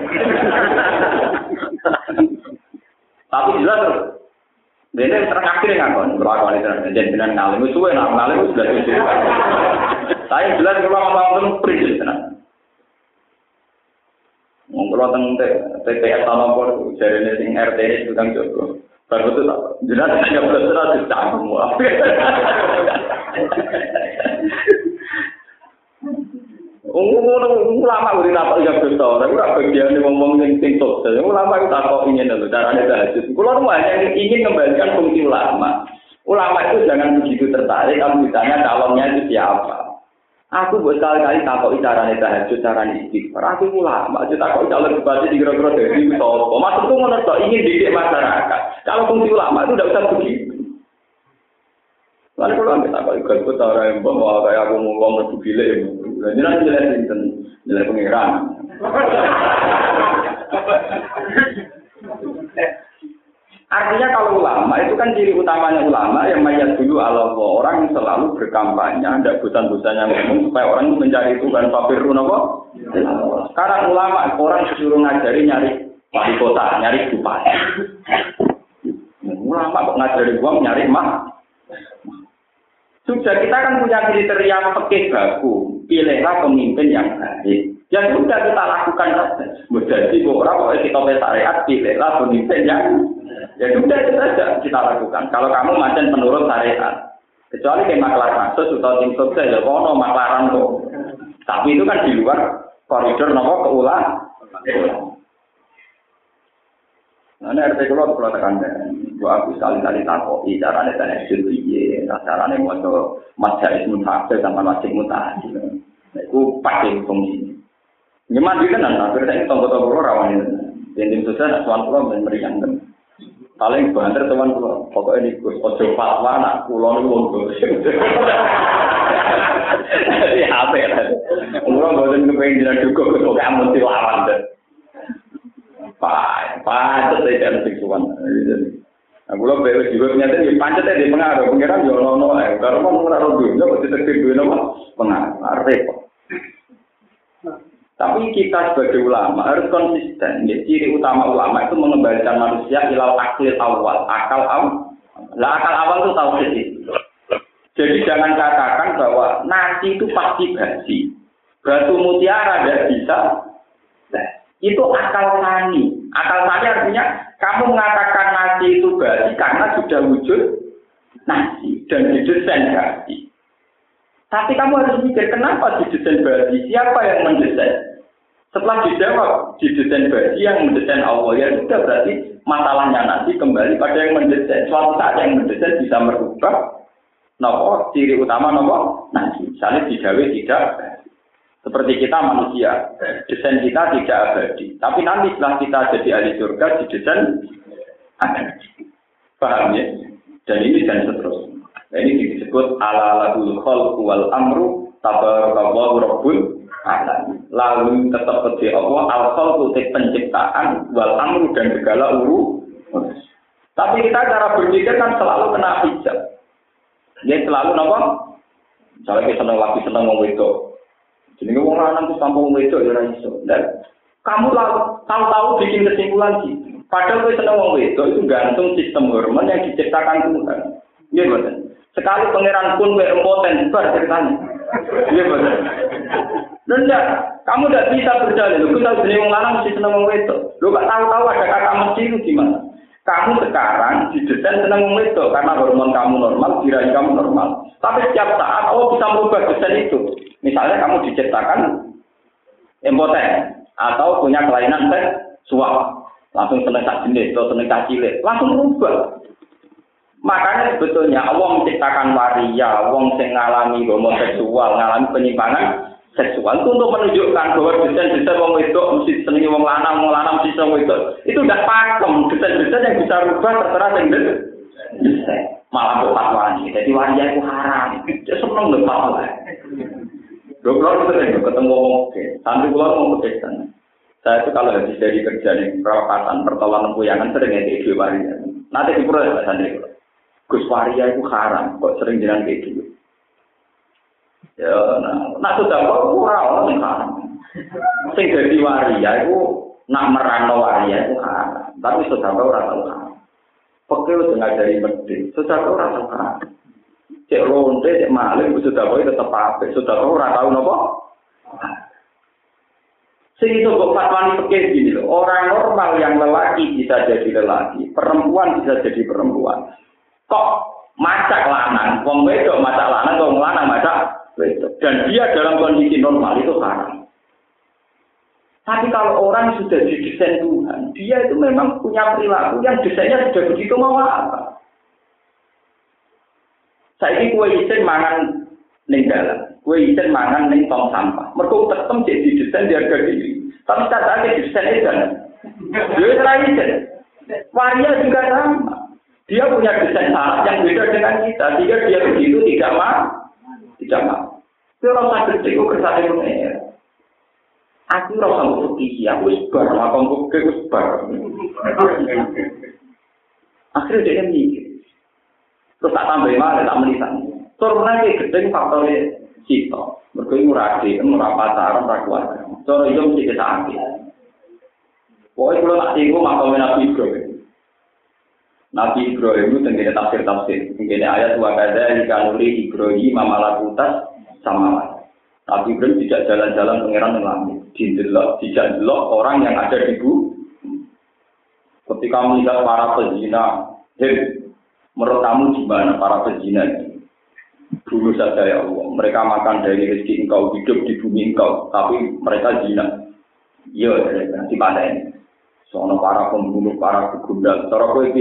Tapi jelas Dene terakhir yang kon, berapa kali kan? Dan dengan kali itu, suwe nang itu sudah itu. Saya jelas kalau mau bangun pergi sana. Ngobrol tentang TPS sama pol, cari nih RT ini sedang jago. Baru itu tak, jelas tidak berserah di canggung. Semua. Ulama udah tak ya betul, tapi ora bagian ngomong yang sing sukses. Ulama itu tak kok ingin lho carane tahajud. Kulo hanya ingin kembalikan fungsi ulama. Ulama itu jangan begitu tertarik kalau ditanya calonnya itu siapa. Aku buat kali-kali takut carane tahajud, carane istighfar. Aku ulama, aja takut calon bupati di kira-kira dari itu. Maksudku menurut ingin didik masyarakat. Kalau fungsi ulama itu tidak usah begitu. Lalu kalau kita takut ikut orang yang bawa kayak aku mau ngomong ya. Jadi nanti sinten, nilai pengiran. Artinya kalau ulama itu kan ciri utamanya ulama yang mayat dulu Allah orang yang selalu berkampanye, ada bosan-bosannya ngomong supaya orang mencari Tuhan papirun apa? Sekarang ulama orang disuruh ngajari nyari wali kota, nyari bupati. Ulama kok ngajari uang nyari mah sudah kita kan punya kriteria pekeh baku, pilihlah pemimpin yang baik. Ya sudah kita lakukan saja. Jadi orang kalau kita syariat, pilihlah pemimpin yang ya sudah itu saja kita lakukan. Kalau kamu macam menurut syariat, kecuali kayak maklar kasus atau tim sukses ya kono maklaran kok. Tapi itu kan di luar koridor nopo keulang. Nah, ini RT kalau kalau tekan gua aku sekali-kali takoki carane tanya piye, carane maca majalis mutahafil sama masjid mutahafil. Nah, itu pakai fungsi. Nyemat di kan, akhirnya saya tonggo-tonggo rawan ini. Yang tim nak tuan pulau dan meriang kan. Paling banter teman pulau, pokoknya ini gus ojo fatwa, nak pulau ini wong gus. Jadi apa ya? Umroh gue tuh pengen jalan juga, gue pokoknya mesti itu saya jangan seksual. Nah, kalau beres juga ternyata di pancet di pengaruh, pengiran yo nono, eh, kalau mau pengaruh dulu, nggak mesti terkait dulu nopo pengaruh, repot. Tapi kita sebagai ulama harus konsisten. Ya, ciri utama ulama itu mengembalikan manusia ilal akil awal, akal awal. Lah akal awal itu tahu sih. Jadi jangan katakan bahwa nasi itu pasti basi. Batu mutiara tidak bisa. Itu akal tani. Akal tani artinya kamu mengatakan nasi itu basi karena sudah wujud nasi dan didesain basi. Tapi kamu harus mikir kenapa didesain basi? Siapa yang mendesain? Setelah dijawab, didesain bagi yang mendesain Allah, ya sudah berarti masalahnya nanti kembali pada yang mendesain. Suatu saat yang mendesain bisa merubah nopo ciri utama nopo nanti. Misalnya digawe tidak seperti kita manusia, desain kita tidak abadi. Tapi nanti setelah kita jadi ahli surga, didesain ada. Paham ya? Dan ini dan seterusnya. Nah, ini disebut ala lahul khalqu wal amru tabarakallahu rabbul Lalu tetap kerja Allah al kutik penciptaan wal amru dan segala uru. Tapi kita cara berpikir kan selalu kena hijab. Dia selalu apa? Misalnya kita senang lagi senang mau itu. Jadi ngomong lanang tuh mau itu ya iso. Dan kamu tahu-tahu bikin kesimpulan sih. Padahal kita senang mau itu itu gantung sistem hormon yang diciptakan Tuhan. Iya betul. Sekali pangeran pun berempoten bar ceritanya. Iya betul. Rendah, kamu tidak bisa berjalan. Lu kita jadi orang lanang mesti seneng itu. Lu gak tahu-tahu ada kata mesti itu gimana? Kamu sekarang didesain seneng wong itu karena hormon kamu normal, diraih kamu normal. Tapi setiap saat Allah bisa merubah desain itu. Misalnya kamu diciptakan impoten atau punya kelainan seksual, langsung seneng tak jenis atau seneng tak cilik, langsung berubah. Makanya sebetulnya Allah menciptakan waria, wong sing ngalami homoseksual, ngalami penyimpangan seksual itu untuk menunjukkan bahwa desain-desain wong wedok mesti senengi wong lanang, wong lanang mesti seneng wedok. Itu udah pakem, desain-desain yang bisa rubah terserah sing desain. Malah kok fatwani. Jadi waria itu haram. Seneng lho fatwa. Dua pulau sering ketemu wong Sampai pulau mau pedesan. Saya itu kalau habis dari kerja nih, perawatan, pertolongan puyangan sering ya ide waria. Nanti di pulau ya santri. Gus waria itu haram. Kok sering jalan kayak gitu. Ya, nah, nah sudah kok ora ono haram. Sing dadi waria itu nak merano waria itu haram. Tapi sudah kok ora tau haram. Pokoknya udah ngajari medit. Sudah kok ora tau haram. Cek ronde, cek maling, sudah kok tetap apa? Sudah kok ora tau nopo. Itu kok fatwani pikir gini loh. Orang normal yang lelaki bisa jadi lelaki, perempuan bisa jadi perempuan. Kok macak lanang, wong wedok macak lanang, wong lanang macak dan dia dalam kondisi normal itu haram. Tapi kalau orang sudah didesain Tuhan, dia itu memang punya perilaku yang desainnya sudah begitu mau apa. Saya ini kue isin mangan ning dalam, kue isin mangan ning tong sampah. Mereka tetap jadi desain di harga diri. Tapi tadi desain itu dia terakhir. Waria juga sama. Dia punya desain salah yang beda dengan kita, sehingga dia begitu tidak mau tidak mau. Itu rasa gede, kok kersane mengenai. Aku rasa mau pergi, aku sebar, buke, aku sebar. Akhirnya dia mikir. Terus tak tambah malah, tak menisan. Turunnya kayak gede, faktornya cita. Mereka ini murah di, murah pacaran, murah keluarga. Cara itu mesti kita ambil. Pokoknya kalau tak tinggal, makamnya Nabi Ibrahim. Nabi Ibrahim itu tenggine tafsir-tafsir. Tenggine ayat wa kada dikanuri Ibrahim mamalakutas sama Nabi Ibrahim tidak jalan-jalan pangeran yang langit. Didelok, tidak delok orang yang ada di bumi. Ketika melihat para pezina, hei, menurut kamu gimana para pezina ini? Dulu saja ya Allah, mereka makan dari rezeki engkau, hidup di bumi engkau, tapi mereka zina. Iya, nanti ini. Soalnya para pembunuh, para begundal, cara kue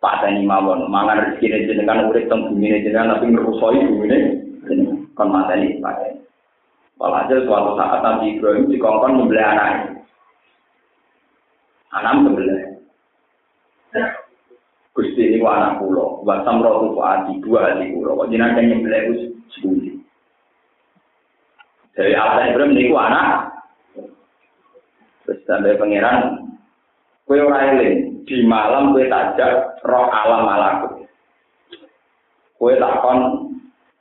Pak Tani mawon, mangan rezeki jenengan urip teng bumi jenengan tapi ngerusoi bumi ini, kon mateni Pak Tani. Walhasil suatu saat Nabi Ibrahim dikongkon membeli anak Anak membeli. Gusti ini anak pulau, wasam rotu adi dua hati pulau. Kok jenengan yang nyembeli itu sepuluh. Dari Allah Ibrahim ini anak. Terus sampai pangeran, kue orang di malam kue tajak roh alam malakut. Kue takon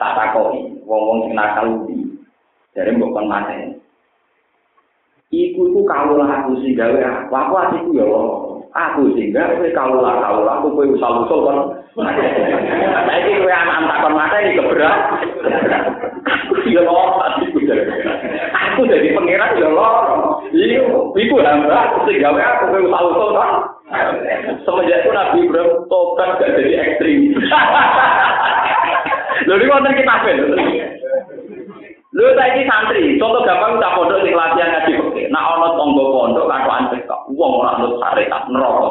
tak takoi, wong-wong sing nakal ubi. Jadi kon mate. Iku iku kawula aku sing gawe aku, aku atiku ya Aku sing gawe kawula kawula aku kowe usul-usul kon. Saiki kowe anak takon mate iki keberat. Ya atiku Aku jadi pangeran ya Iya, iku hamba aku sing gawe aku kowe usul-usul kon. Semenjak itu Nabi Ibrahim tobat gak jadi ekstrim. Lalu kita ben. Lho saiki santri, contoh gampang tak pondok sing latihan ngaji fikih. Nak ana tangga pondok katokan cekak, wong ora nut syariat neraka.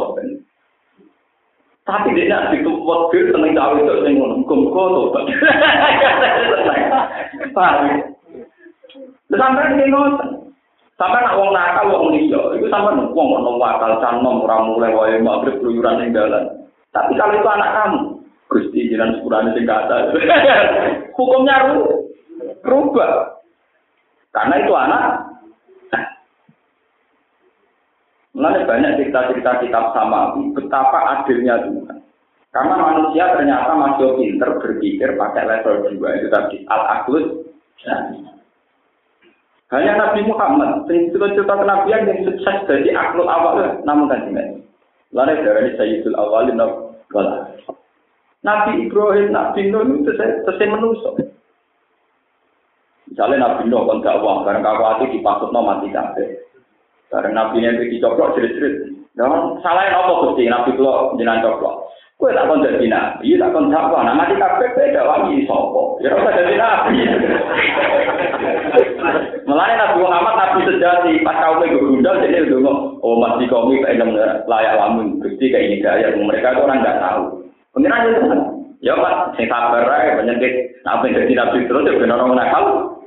Tapi dia nak ditumpuk bir seneng cawe itu sing ngono, muga-muga tobat. Paham? Sampai ini ngoten. Sampai nak wong nakal wong liya, itu sampai wong ono wakal canom ora mulai wae magrib keluyuran ning dalan. Tapi kalau itu anak kamu, Gusti jiran sepurane sing kata. Hukumnya ru rubah. Karena itu anak. Mulai banyak cerita-cerita kitab sama betapa adilnya Tuhan. Karena manusia ternyata masih pinter berpikir pakai level dua itu tadi al-aklus. Hanya Nabi Muhammad, cerita-cerita kenabian yang sukses dari akhlul awal, namun kan tidak. Lalu dari Sayyidul Awalin. Nabi Ibrahim, Nabi Nuh itu selesai menusuk. Misalnya Nabi Nuh gak uang, karena kawati dipasut no mati kabeh. Karena Nabi Nabi dicoplok jerit-jerit. Dan salah apa Gusti Nabi kula jenengan coplok. Kue tak kon jadi nabi, tak kon dakwah. Nah mati kabeh beda wangi sopo. Ya ora jadi nabi. Mulai Nabi Muhammad nabi sejati pas kau gue gundal jadi ngomong oh masih kami kayak layak lamun gusti kayak ini gaya mereka tuh orang nggak tahu. Itu kan. Ya Pak, sing sabar ae penyakit. Nah, jadi nabi terus ya benar orang nakal.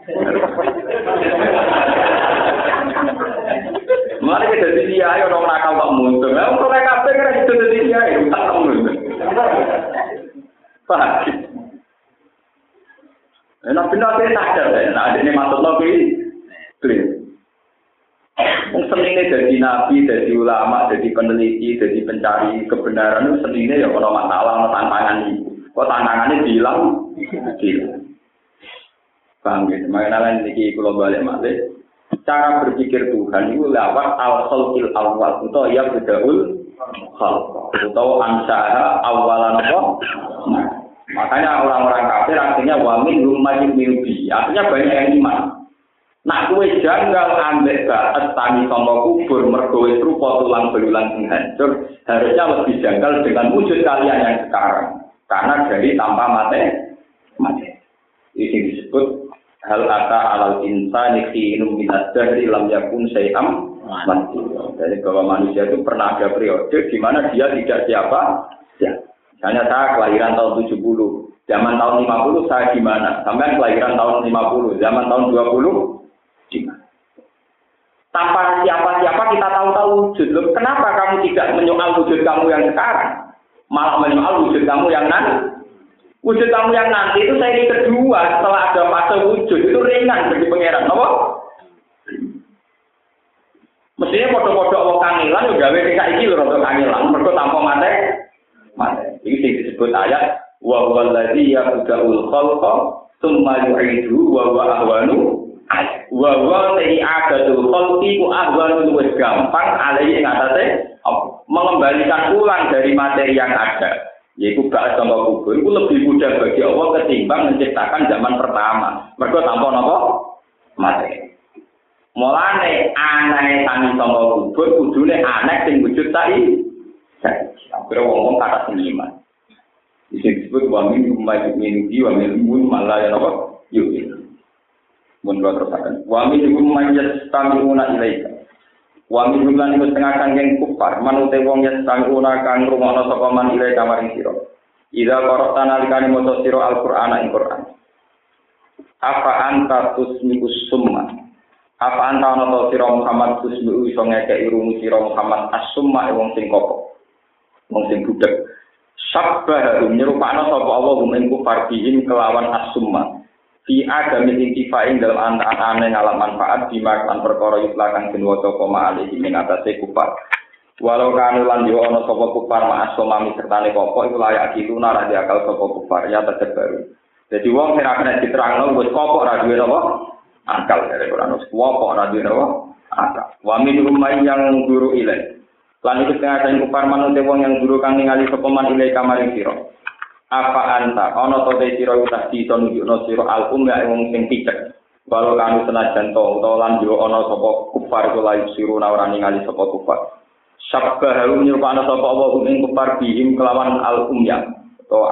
Mulai kita jadi dia, ayo orang nakal tak muncul. Nah, kalau mereka kabeh kan itu jadi dia, itu tak kamu. Pak. Enak benar saya sadar ya, nah ini maksud lagi, clear. Wong senine jadi nabi, jadi ulama, jadi peneliti, jadi pencari kebenaran senine ya kalau masalah, kalau tantangan itu. Kok tantangannya bilang, bilang. Paham gitu, makanya ini kalau balik balik, cara berpikir Tuhan itu lewat al khalqil awal. Atau ya bedaul khalq. Atau ansaha awalan apa makanya orang-orang kafir artinya wamin lumayan mimpi artinya banyak yang iman. Nak kue janggal ambek baat tani sama kubur mergowe rupa tulang belulang sing hancur harusnya lebih janggal dengan wujud kalian yang sekarang. Karena dari tanpa mate mati ini disebut hal ata alal insani khinum minad dahri lam yakun sayam. Jadi bahwa manusia itu pernah ada periode di mana dia tidak siapa ya. Misalnya saya kelahiran tahun 70, zaman tahun 50 saya di mana? Sampai kelahiran tahun 50, zaman tahun 20 di mana? Tanpa siapa-siapa kita tahu-tahu wujud. Kenapa kamu tidak menyoal wujud kamu yang sekarang? Malah menyoal wujud kamu yang nanti? Wujud kamu yang nanti itu saya ini kedua setelah ada fase wujud itu ringan bagi pangeran, apa? Mestinya foto-foto Allah kangilan juga gawe nek iki lho rada kangilan, mergo tanpa mate. Mate. Sing disebut ayat wa huwa allazi yabda'ul khalqa tsumma yu'idu wa huwa ahwanu wa huwa ta'i adatul khalqi ku ahwanu luwih gampang alai ing mengembalikan ulang dari materi yang ada yaitu bahas sama kubur itu lebih mudah bagi Allah ketimbang menciptakan zaman pertama. Mereka tanpa nopo mati. Mulane aneh tani sama kubur kudune aneh sing wujud tadi. Akhirnya ngomong kata seniman. Disini disebut wa min umma yu'minu wa min umma malah ya nopo yu'minu. Mun terus akan. Wa min umma yastami'una ilaika. Wa min jumlah niku setengah kangeng kufar, manute wong yang sang una kang rumono sapa man ile kamaring sira. Ida korok tanalikane maca sira Al-Qur'an ing Qur'an. Apa anta tusmiku summa? Apa anta ana to sira Muhammad tusmiku iso ngekeki rumu sira Muhammad as-summa wong sing kopo. Wong sing budek. Sabbah nyerupakno sapa Allah ing kufar bihim kelawan as-summa. Fi adam intifain dalam anak-anak ngalam manfaat di makan perkara yuslakan bin waca koma alihi ing atase kupar walau kanu lan yo ana sapa kupar ma'as somami sertane koko iku layak itu nara di akal sapa kupar ya tetep baru. Jadi wong sing kena diterangno wis koko ora duwe apa akal dari Quran. Wis koko duwe apa akal. Wa min yang guru ilai. Lan iku setengah kupar manut wong yang guru kang ningali sapa man ilai kamaring apa anta? Ana to te sira utas di to nunjukno sira al umma wong sing picek walau kanu senajan to utawa lan yo ana sapa kufar iku layu siru ora ningali sapa kufar. Sabba harum nyupana sapa apa ing kufar bihim kelawan al umya to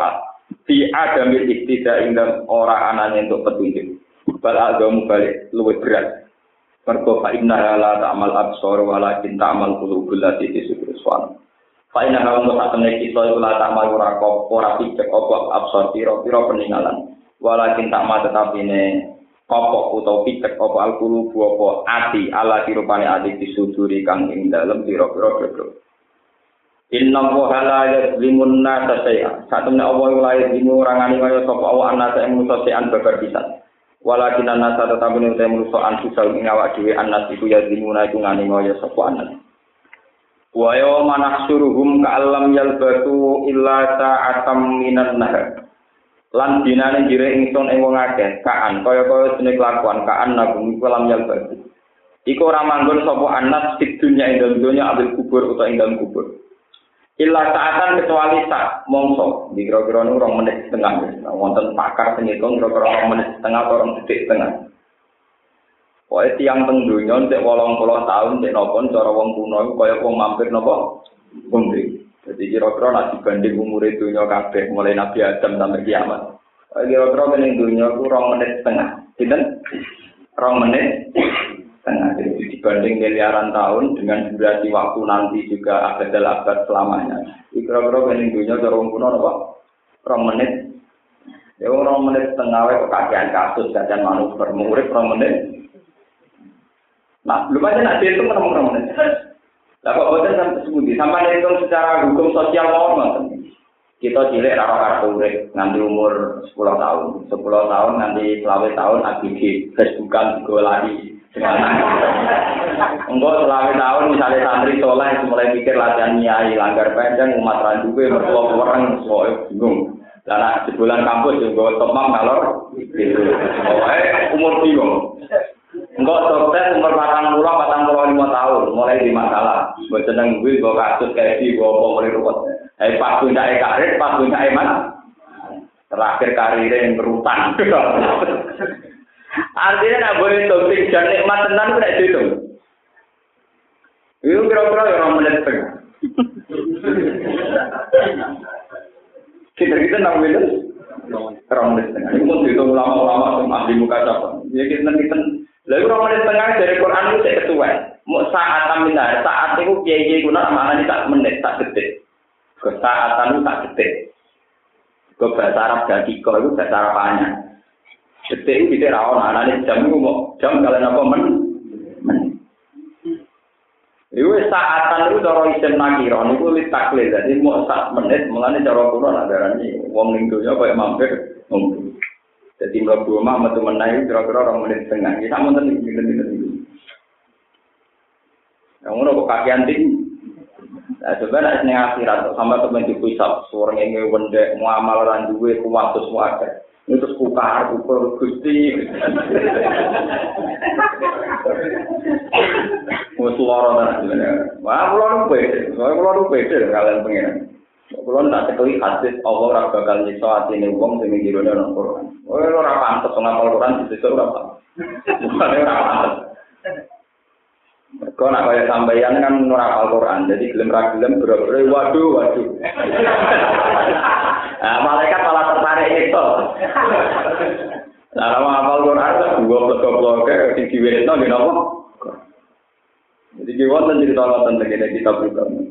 fi adam iktida ing ora anane untuk petunjuk. Bal agamu balik luwih berat. Mergo fa inna la ta'mal absar walakin ta'mal qulubul lati fi Faina hawa musa temne kita iku la tak mayu ora kok ora picek apa absor piro piro peninggalan. Walakin tak ma tetapi ne kopok utawa picek apa alkulu apa ati ala dirupane ati disuduri kang ing dalem piro-piro dodo. Inna wa la yazlimun nasa say'a. Satemene Allah la yazlimu ora ngani kaya sapa Allah anasa ing musa sean babar pisan. Walakin anasa tetap ini utai musa ansu ing awak dhewe anas iku yazlimuna iku ngani kaya sapa anas. Wa yawma nahsuruhum ka'allam yalbatu illa sa'atam minan nahar. Lan dinane jire ingsun ing wong akeh kaan kaya-kaya jeneng kelakuan kaan nabung kalam yalbatu. Iku ora manggon sapa anas di dunya ing dunya ambil kubur utawa ing kubur. Illa sa'atan kecuali sak mongso. Di kira-kira rong menit setengah. Wonten pakar sing ngitung kira-kira rong menit setengah atau rong detik setengah Pokoknya tiang teng donya walang 80 tahun, cek nopon, cara wong kuno, kaya wong mampir nopo, kumri. Jadi kira-kira nasi dibanding umur itu kabeh mulai Nabi Adam sampai kiamat. Kira-kira ini dunia itu 2 menit setengah. Gitu? 2 menit setengah. Jadi dibanding miliaran tahun dengan durasi waktu nanti juga abad-abad selamanya. Kira-kira ini dunia itu rong kuno nopo, rong menit. Ya, orang menit setengah, kok kasihan kasus, kasihan manuver, mengurip orang menit. Nah, aja nak itu menit. Lah kok boten sampai sebuti sampai hitung secara hukum sosial normal. Kita cilik raro kartu urip nganti umur 10 tahun. 10 tahun nanti selama tahun ABG Facebookan juga lagi. Enggak selama tahun misalnya santri soleh mulai mikir latihan nyai langgar panjang umat randuwe mertua orang soalnya bingung. Karena sebulan kampus juga tomang ngalor gitu. Pokoknya umur bingung. Enggak sukses umur patang pulau patang pulau lima tahun mulai di masalah. Gue seneng gue gue kasus kayak di gue mau mulai ruwet. Eh pas punya karir, pas punya eman. Terakhir karirnya yang berutang. Artinya nak boleh topik dan nikmat tenan tidak itu. Itu kira-kira orang menit tengah. Kita kita enam menit, orang menit tengah. Ini pun itu ulama-ulama yang ahli muka siapa. Ya kita kita lalu orang menit tengah dari Quran itu saya ketua. Mau saat aminah, saat itu kiai kiai guna mana ini tak menit, tak detik. Kesaatan itu tak detik. Ke bahasa Arab jadi kau itu bahasa Arab banyak. Detik itu tidak rawon, anak jam itu mau jam kalian apa men? Iku saatan itu cara isim nakiro, niku li taklid, jadi mau sak menit, mengenai cara kuno nadarani, wong ning dunya kaya mampir, ngumpul. Jadi mlebu omah metu menai kira-kira orang menit setengah. Kita mau tentu ini ini Yang ngono kok kakian tinggi. Nah, coba nek ning akhirat sampai temen dipisah, suara ngene wendek muamal lan duwe kuwatus wae. Itu kukar, ukur, gusti. Wes loro ta sebenarnya. Wah, kula nu pede. Soale kula nu pede kalian pengen. Kula tak tekeli hadis Allah ora bakal nyiksa atine wong sing ngirone nang Quran. Oh, ora pantes ngapal Quran disiksa ora ora pantes. Mereka nak kaya sampeyan kan ora Quran, jadi gelem ra gelem bro waduh waduh. Nah, malaikat malah tertarik itu. Nah, nama hafal Quran dua blok-blok di diwetno nggih napa? Jadi ki wonten cerita tegene kita buka.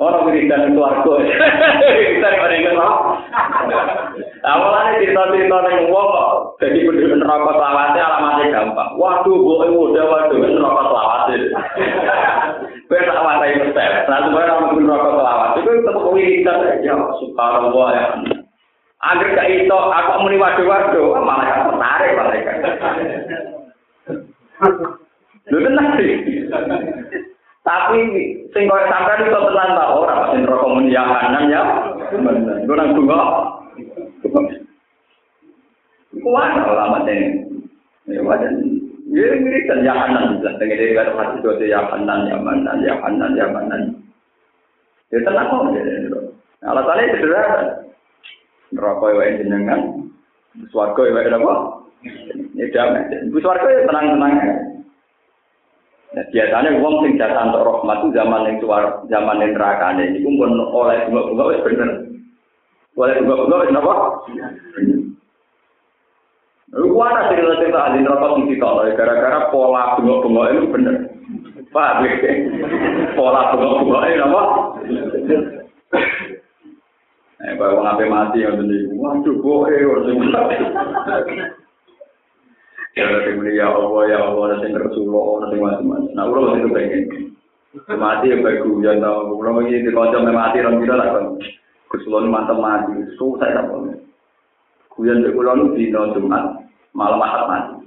Orang berikan keluarga. Kita berikan apa? Awalnya cerita-cerita yang wong jadi penduduk neraka selawatnya alamatnya gampang. Waduh, gue udah waduh neraka selawatnya. Gue tak watai mesel. Nah, sebenarnya orang neraka selawat itu tetap wiridan ya. Subhanallah ya. Agar gak itu, aku muni waduh-waduh, malah kan tertarik mereka. Lu tenang sih. Tapi sing koyo sampean iso tenan ta ora sing rokok muni ya kanan ya. Gue nang bunga. Kuat alamat ini. Ya wajan. Ya mirip dan ya kanan lah. Dengan dia kata hati itu ya kanan ya kanan ya kanan ya kanan. Ya tenang kok. Alasannya sederhana. Rokok yang jenengan. Suarga yang apa? Ya damai. Suarga ya tenang-tenang. Nah, biasanya uang sing jasa untuk rahmat itu zaman yang suar, zaman yang neraka ini, itu pun oleh bunga-bunga wis bener. Oleh bunga-bunga wis napa? Lu kuat cerita cerita ahli neraka sing ditolak gara-gara pola bunga-bunga itu bener. Pak, pola bunga-bunga itu apa? Eh, kalau ngapain mati yang tadi, waduh, bohe, Jangan kemudian ya Allah, ya Allah, ada yang Rasulullah, ada yang macam-macam. Nah, ulama itu pengen. Mati yang baik guru, ya tau. Ulama ini dikocok, memang mati, orang bilang, kan. Kesulauan mantap mati, susah ya, Pak. Kuyan di pulau itu di tahun Jumat, malam mahal mati.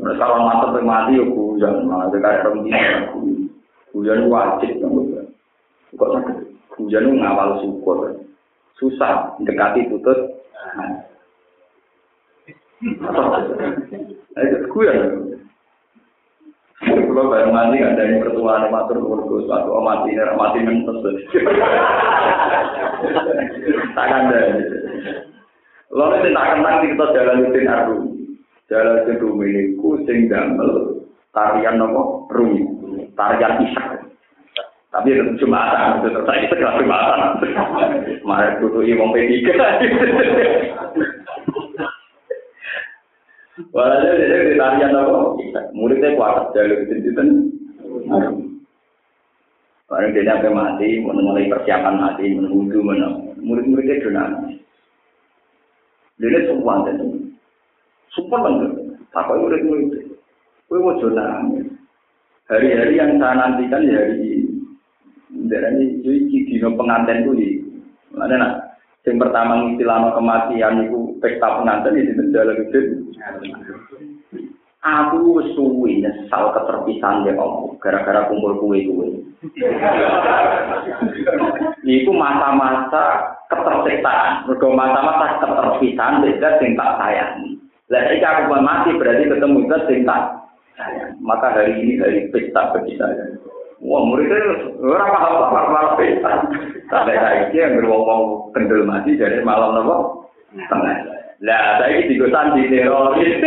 Nah, kalau mantap yang mati, ya kuyan. Malah, itu kayak orang bilang, kuyan. Kuyan wajib, ya, Pak. Kok sakit? Kuyan itu ngawal syukur. Susah, dekati putus. Nah, gue ya. Kalau bayang mati nggak dari pertuaan matur urus suatu mati ini mati mentes. Tak ada. Lalu kita kenang kita jalan rutin aku. Jalaluddin Rumi niku sing damel tarian nopo Rumi, tarian Isak. Tapi itu Jumatan, itu saya sekelas Jumatan. Mari kutu wong P3. Walhasil dia di tarian apa? Muridnya kuat, jalur itu itu. Barang dia sampai mati, mulai persiapan mati, menunggu, menunggu. Murid-muridnya dinamis. Dia semua itu. Sumpah banget. Apa murid-murid? Kue mau nangis. Hari-hari yang saya nantikan ya hari ini. Dari ini dino pengantin itu. Mana nak? Yang pertama ngistilano kematian itu pesta pengantin itu menjalan itu. Aku suwi nyesal keterpisahan ya Allah, gara-gara kumpul kue kue. Iku masa-masa ketersiksaan, mergo masa-masa keterpisahan beda sing tak sayangi. Lah iki aku mati berarti ketemu zat sing tak sayang. Maka hari ini hari pesta bagi saya. Wah, muridnya orang paham apa malah pesta. Sampai saiki yang berwong-wong kendel mati dari malam nopo. Lah, saya ini juga sandi teroris.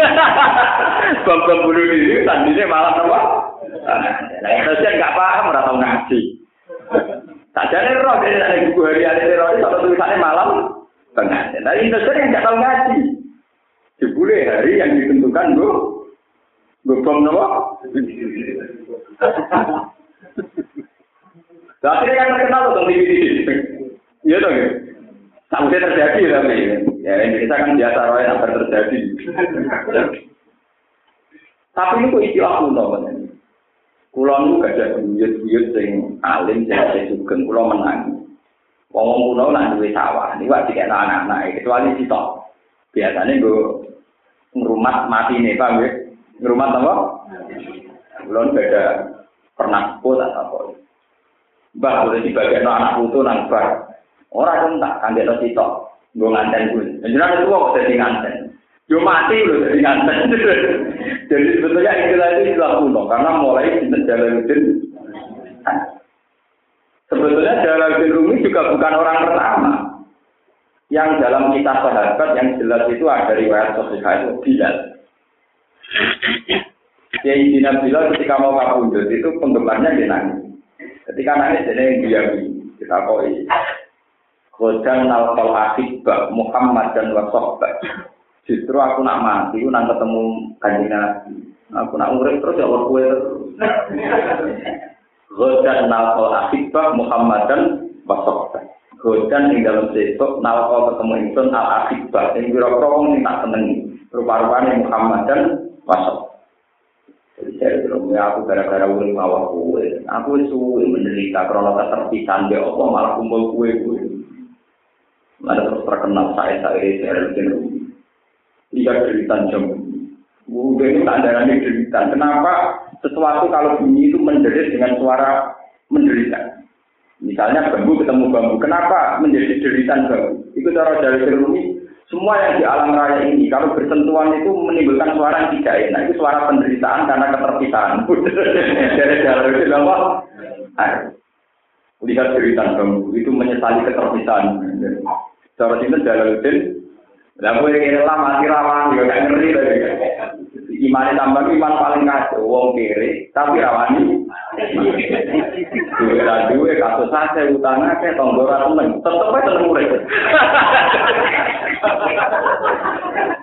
Bom-bom bunuh diri, sandinya malam nopo. Nah, Indonesia nggak paham, nggak tahu ngaji. Saja nih roh, jadi ada buku harian teroris atau tulisannya malam tengah. Nah, Indonesia nggak tahu ngaji. Jebule hari yang ditentukan, Bu. Bom nopo. Tapi yang terkenal tuh TV TV. Iya dong. Sampai terjadi tapi ya Indonesia kan biasa roh yang terjadi. Tapi ini kok istilah kuno kan? Kulo nu gak ada buyut-buyut sing alim sing sing sugeng kulo menang. Wong kuno nak duwe sawah, niku wajib kena anak-anak kecuali sitok. Biasanya gue ngrumat mati nih, Pak, ya? Ngrumat apa? Kulo beda pernah pun tak apa. Mbah udah dibagian anak putu nang bar. Orang tak kan dia sitok. Gue nganten gue. Jangan itu kok jadi nganten. Yo mati loh jadi nganten. Jadi sebetulnya istilah itu istilah kuno karena mulai kita Jalaluddin. Sebetulnya Jalaluddin Rumi juga bukan orang pertama. Yang dalam kisah sahabat yang jelas itu ada riwayat sosial itu Bilal. Kiai Dina Bilal ketika mau kabundut itu penggemarnya dia nangis. Ketika nangis dia yang. Kita koi. Godang nalkal akibah Muhammad dan wasohbah. Justru aku nak mati, aku nak ketemu kanjeng Nabi. Aku nak urip terus ya Allah kue. Godan nalkol akibah Muhammad dan wasohbah. Godan yang dalam sesok nalkol ketemu insun al akibah. Yang biro-biro wong tak senengi. Rupa-rupanya Muhammad dan wasohbah. Jadi saya bilang, ya aku gara-gara urip mawar kue. Aku suwe menderita karena keterpisahan dia Allah malah kumpul kue-kue. Mana terus terkenal saya saya saya saya Iya deritan jam. Udah ini tak ada deritan. Kenapa sesuatu kalau bunyi itu menderit dengan suara menderita? Misalnya bambu ketemu bambu. Kenapa menjadi deritan bambu? Itu cara dari Rumi. Semua yang di alam raya ini, kalau bersentuhan itu menimbulkan suara yang tidak enak. Itu suara penderitaan karena keterpisahan. dari jalan itu apa? Lihat deritan bambu. Itu menyesali keterpisahan. Cara itu Jalaluddin lah gue kira lah mati rawan, yo gak ngerti lagi. Iman tambah iman paling kacau, wong kiri, tapi rawani. Duwe ra duwe kasus saja utang akeh tonggo ra temen, tetep ae tenang urip.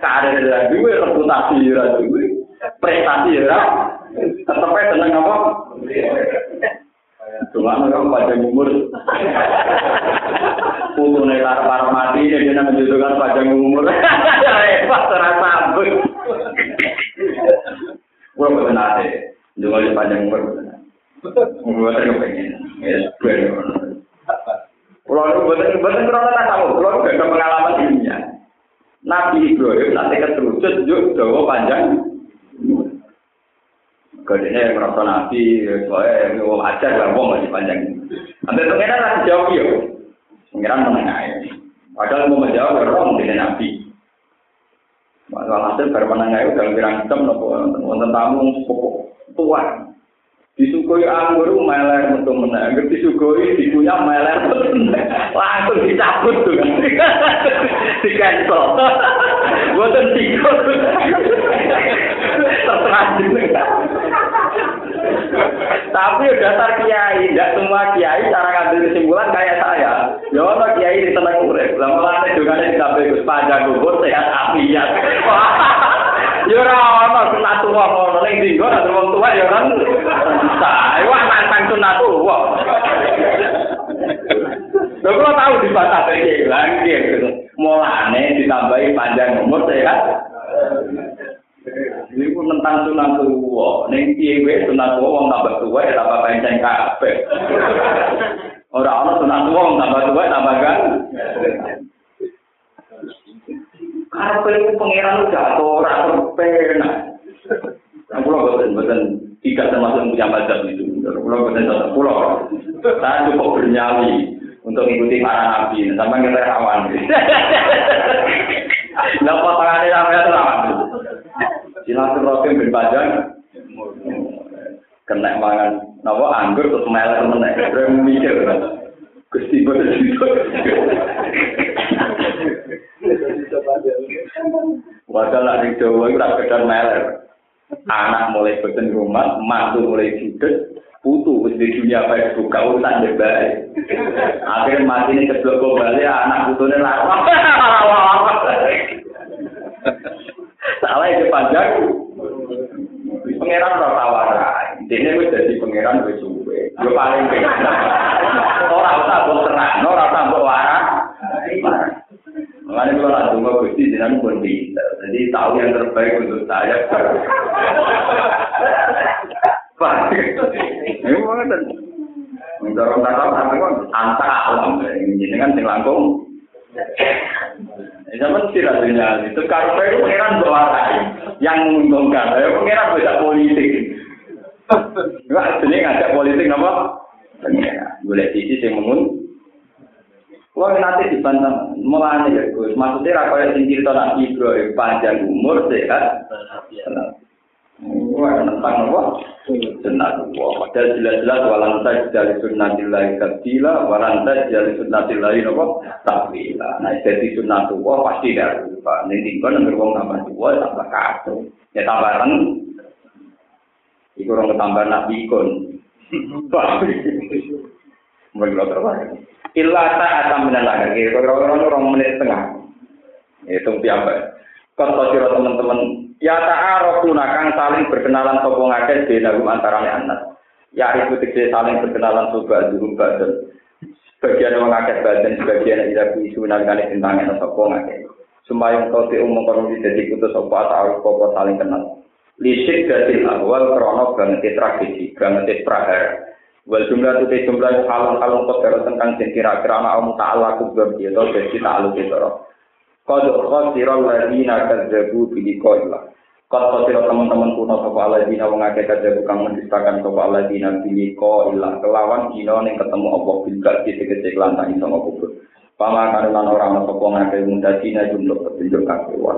Kare ra duwe reputasi ra duwe, prestasi ra tetep ae tenang apa? Tulang mereka pada umur. Untuk naik lapar mati, jadi nak menjodohkan pada umur. Repot ora abis. Gue mau tenang deh. Panjang umur. Gue tenang pengen. Ya, Kalau itu bukan bukan kerana tak tahu, kalau itu bukan pengalaman dirinya. Nabi Ibrahim nanti keterusut juga jauh panjang. Yang merasa nabi, soalnya yang mau ajar lah, mau masih panjang. Nanti pengen lah jauh ya. Pengiran menengah ini. Padahal mau menjawab orang dengan nabi. Masalah hasil baru menengah itu dalam pirang hitam, nonton tamu pokok tua. Disukui anggur meler untuk menang, disukui dikunyah meler langsung dicabut tuh kan, di cancel. Buatan Tapi dasar kiai, tidak semua kiai cara ngambil kesimpulan kayak saya. Ya Allah kiai di tengah kurek. Lama lama juga nih tapi gus panjang gugur sehat afiat. Ya Allah, sunat tua kalau nolong di gua atau orang tua ya kan. Saya mantan sunat tua. Lalu lo tahu di batas kayak gimana gitu. Mulane ditambahi panjang umur sehat. Tentang sunat tuwa. Ning piye wae sunat tuwa wong tambah tuwa ya tambah panjang kabeh. Ora ono sunat tuwa wong tambah tuwa tambah kan. Karena itu pangeran udah ora terpenak. Nah, pulau boten boten tidak termasuk punya mazhab itu. Pulau boten tetap pulau. Saya cukup bernyali untuk mengikuti para nabi. Sama kita rawan. Lah potongannya sampai itu rawan. Silaturahim bin Padang kena mangan napa anggur terus melek meneh. Mikir. Gusti boten Padahal lah di Jawa itu tak sekedar meler. Anak mulai boten rumah, mantu mulai judes, putu di dunia baik buka urusan deh baik. Akhirnya mati ini keblok kembali, anak putune lawak. Salah itu panjang. Pangeran ora tawaran. Dene wis dadi pangeran wis suwe. Yo paling ora usah mbok terang, ora usah mbok waras. Makanya kalau langsung gusti jangan pun bisa. Jadi tahu yang terbaik untuk saya. Umur sehat. Wah tentang apa? Sunnah Allah. Padahal jelas-jelas walan taj dari sunnatillahi tabdila, walan taj dari sunnatillahi apa? Tabdila. Nah jadi sunnah Allah pasti tidak lupa. Ini tinggal nunggu wong tambah tua tambah kacau. Ya tambah ren. Iku orang tambah nabi ikon. Mungkin lo terbaik. Illa ta'ata minan lagi. Kira-kira orang menit setengah. Itu piamba. Kata sira teman-teman, ya ta'arafuna kang saling berkenalan sapa ngakeh benagum antarane anak. Ya itu tegese saling berkenalan sobat dulu badan. Sebagian wong akeh badan, sebagian ila isu nangane tentangan sapa ngakeh. Sumayung kau te umum kono dadi kutus sapa ta'aruf apa saling kenal. Lisik datil awal krono banget tragedi, banget prahara. Wal jumlah itu jumlah halung halung kodar tentang kira-kira ana ta'ala kubur dia atau jadi ta'aluk itu Kod khosiral ladina kadzabu bi liqa'illah. Kod khosiral teman-teman kuno sapa aladina wong akeh kadzabu kang mendustakan sapa aladina bi liqa'illah. Kelawan dina ning ketemu apa bil gak tegese kelantang iso kubur. Pamakan lan ora ana sapa ngakeh mundasina jumlah petunjuk kabeh wa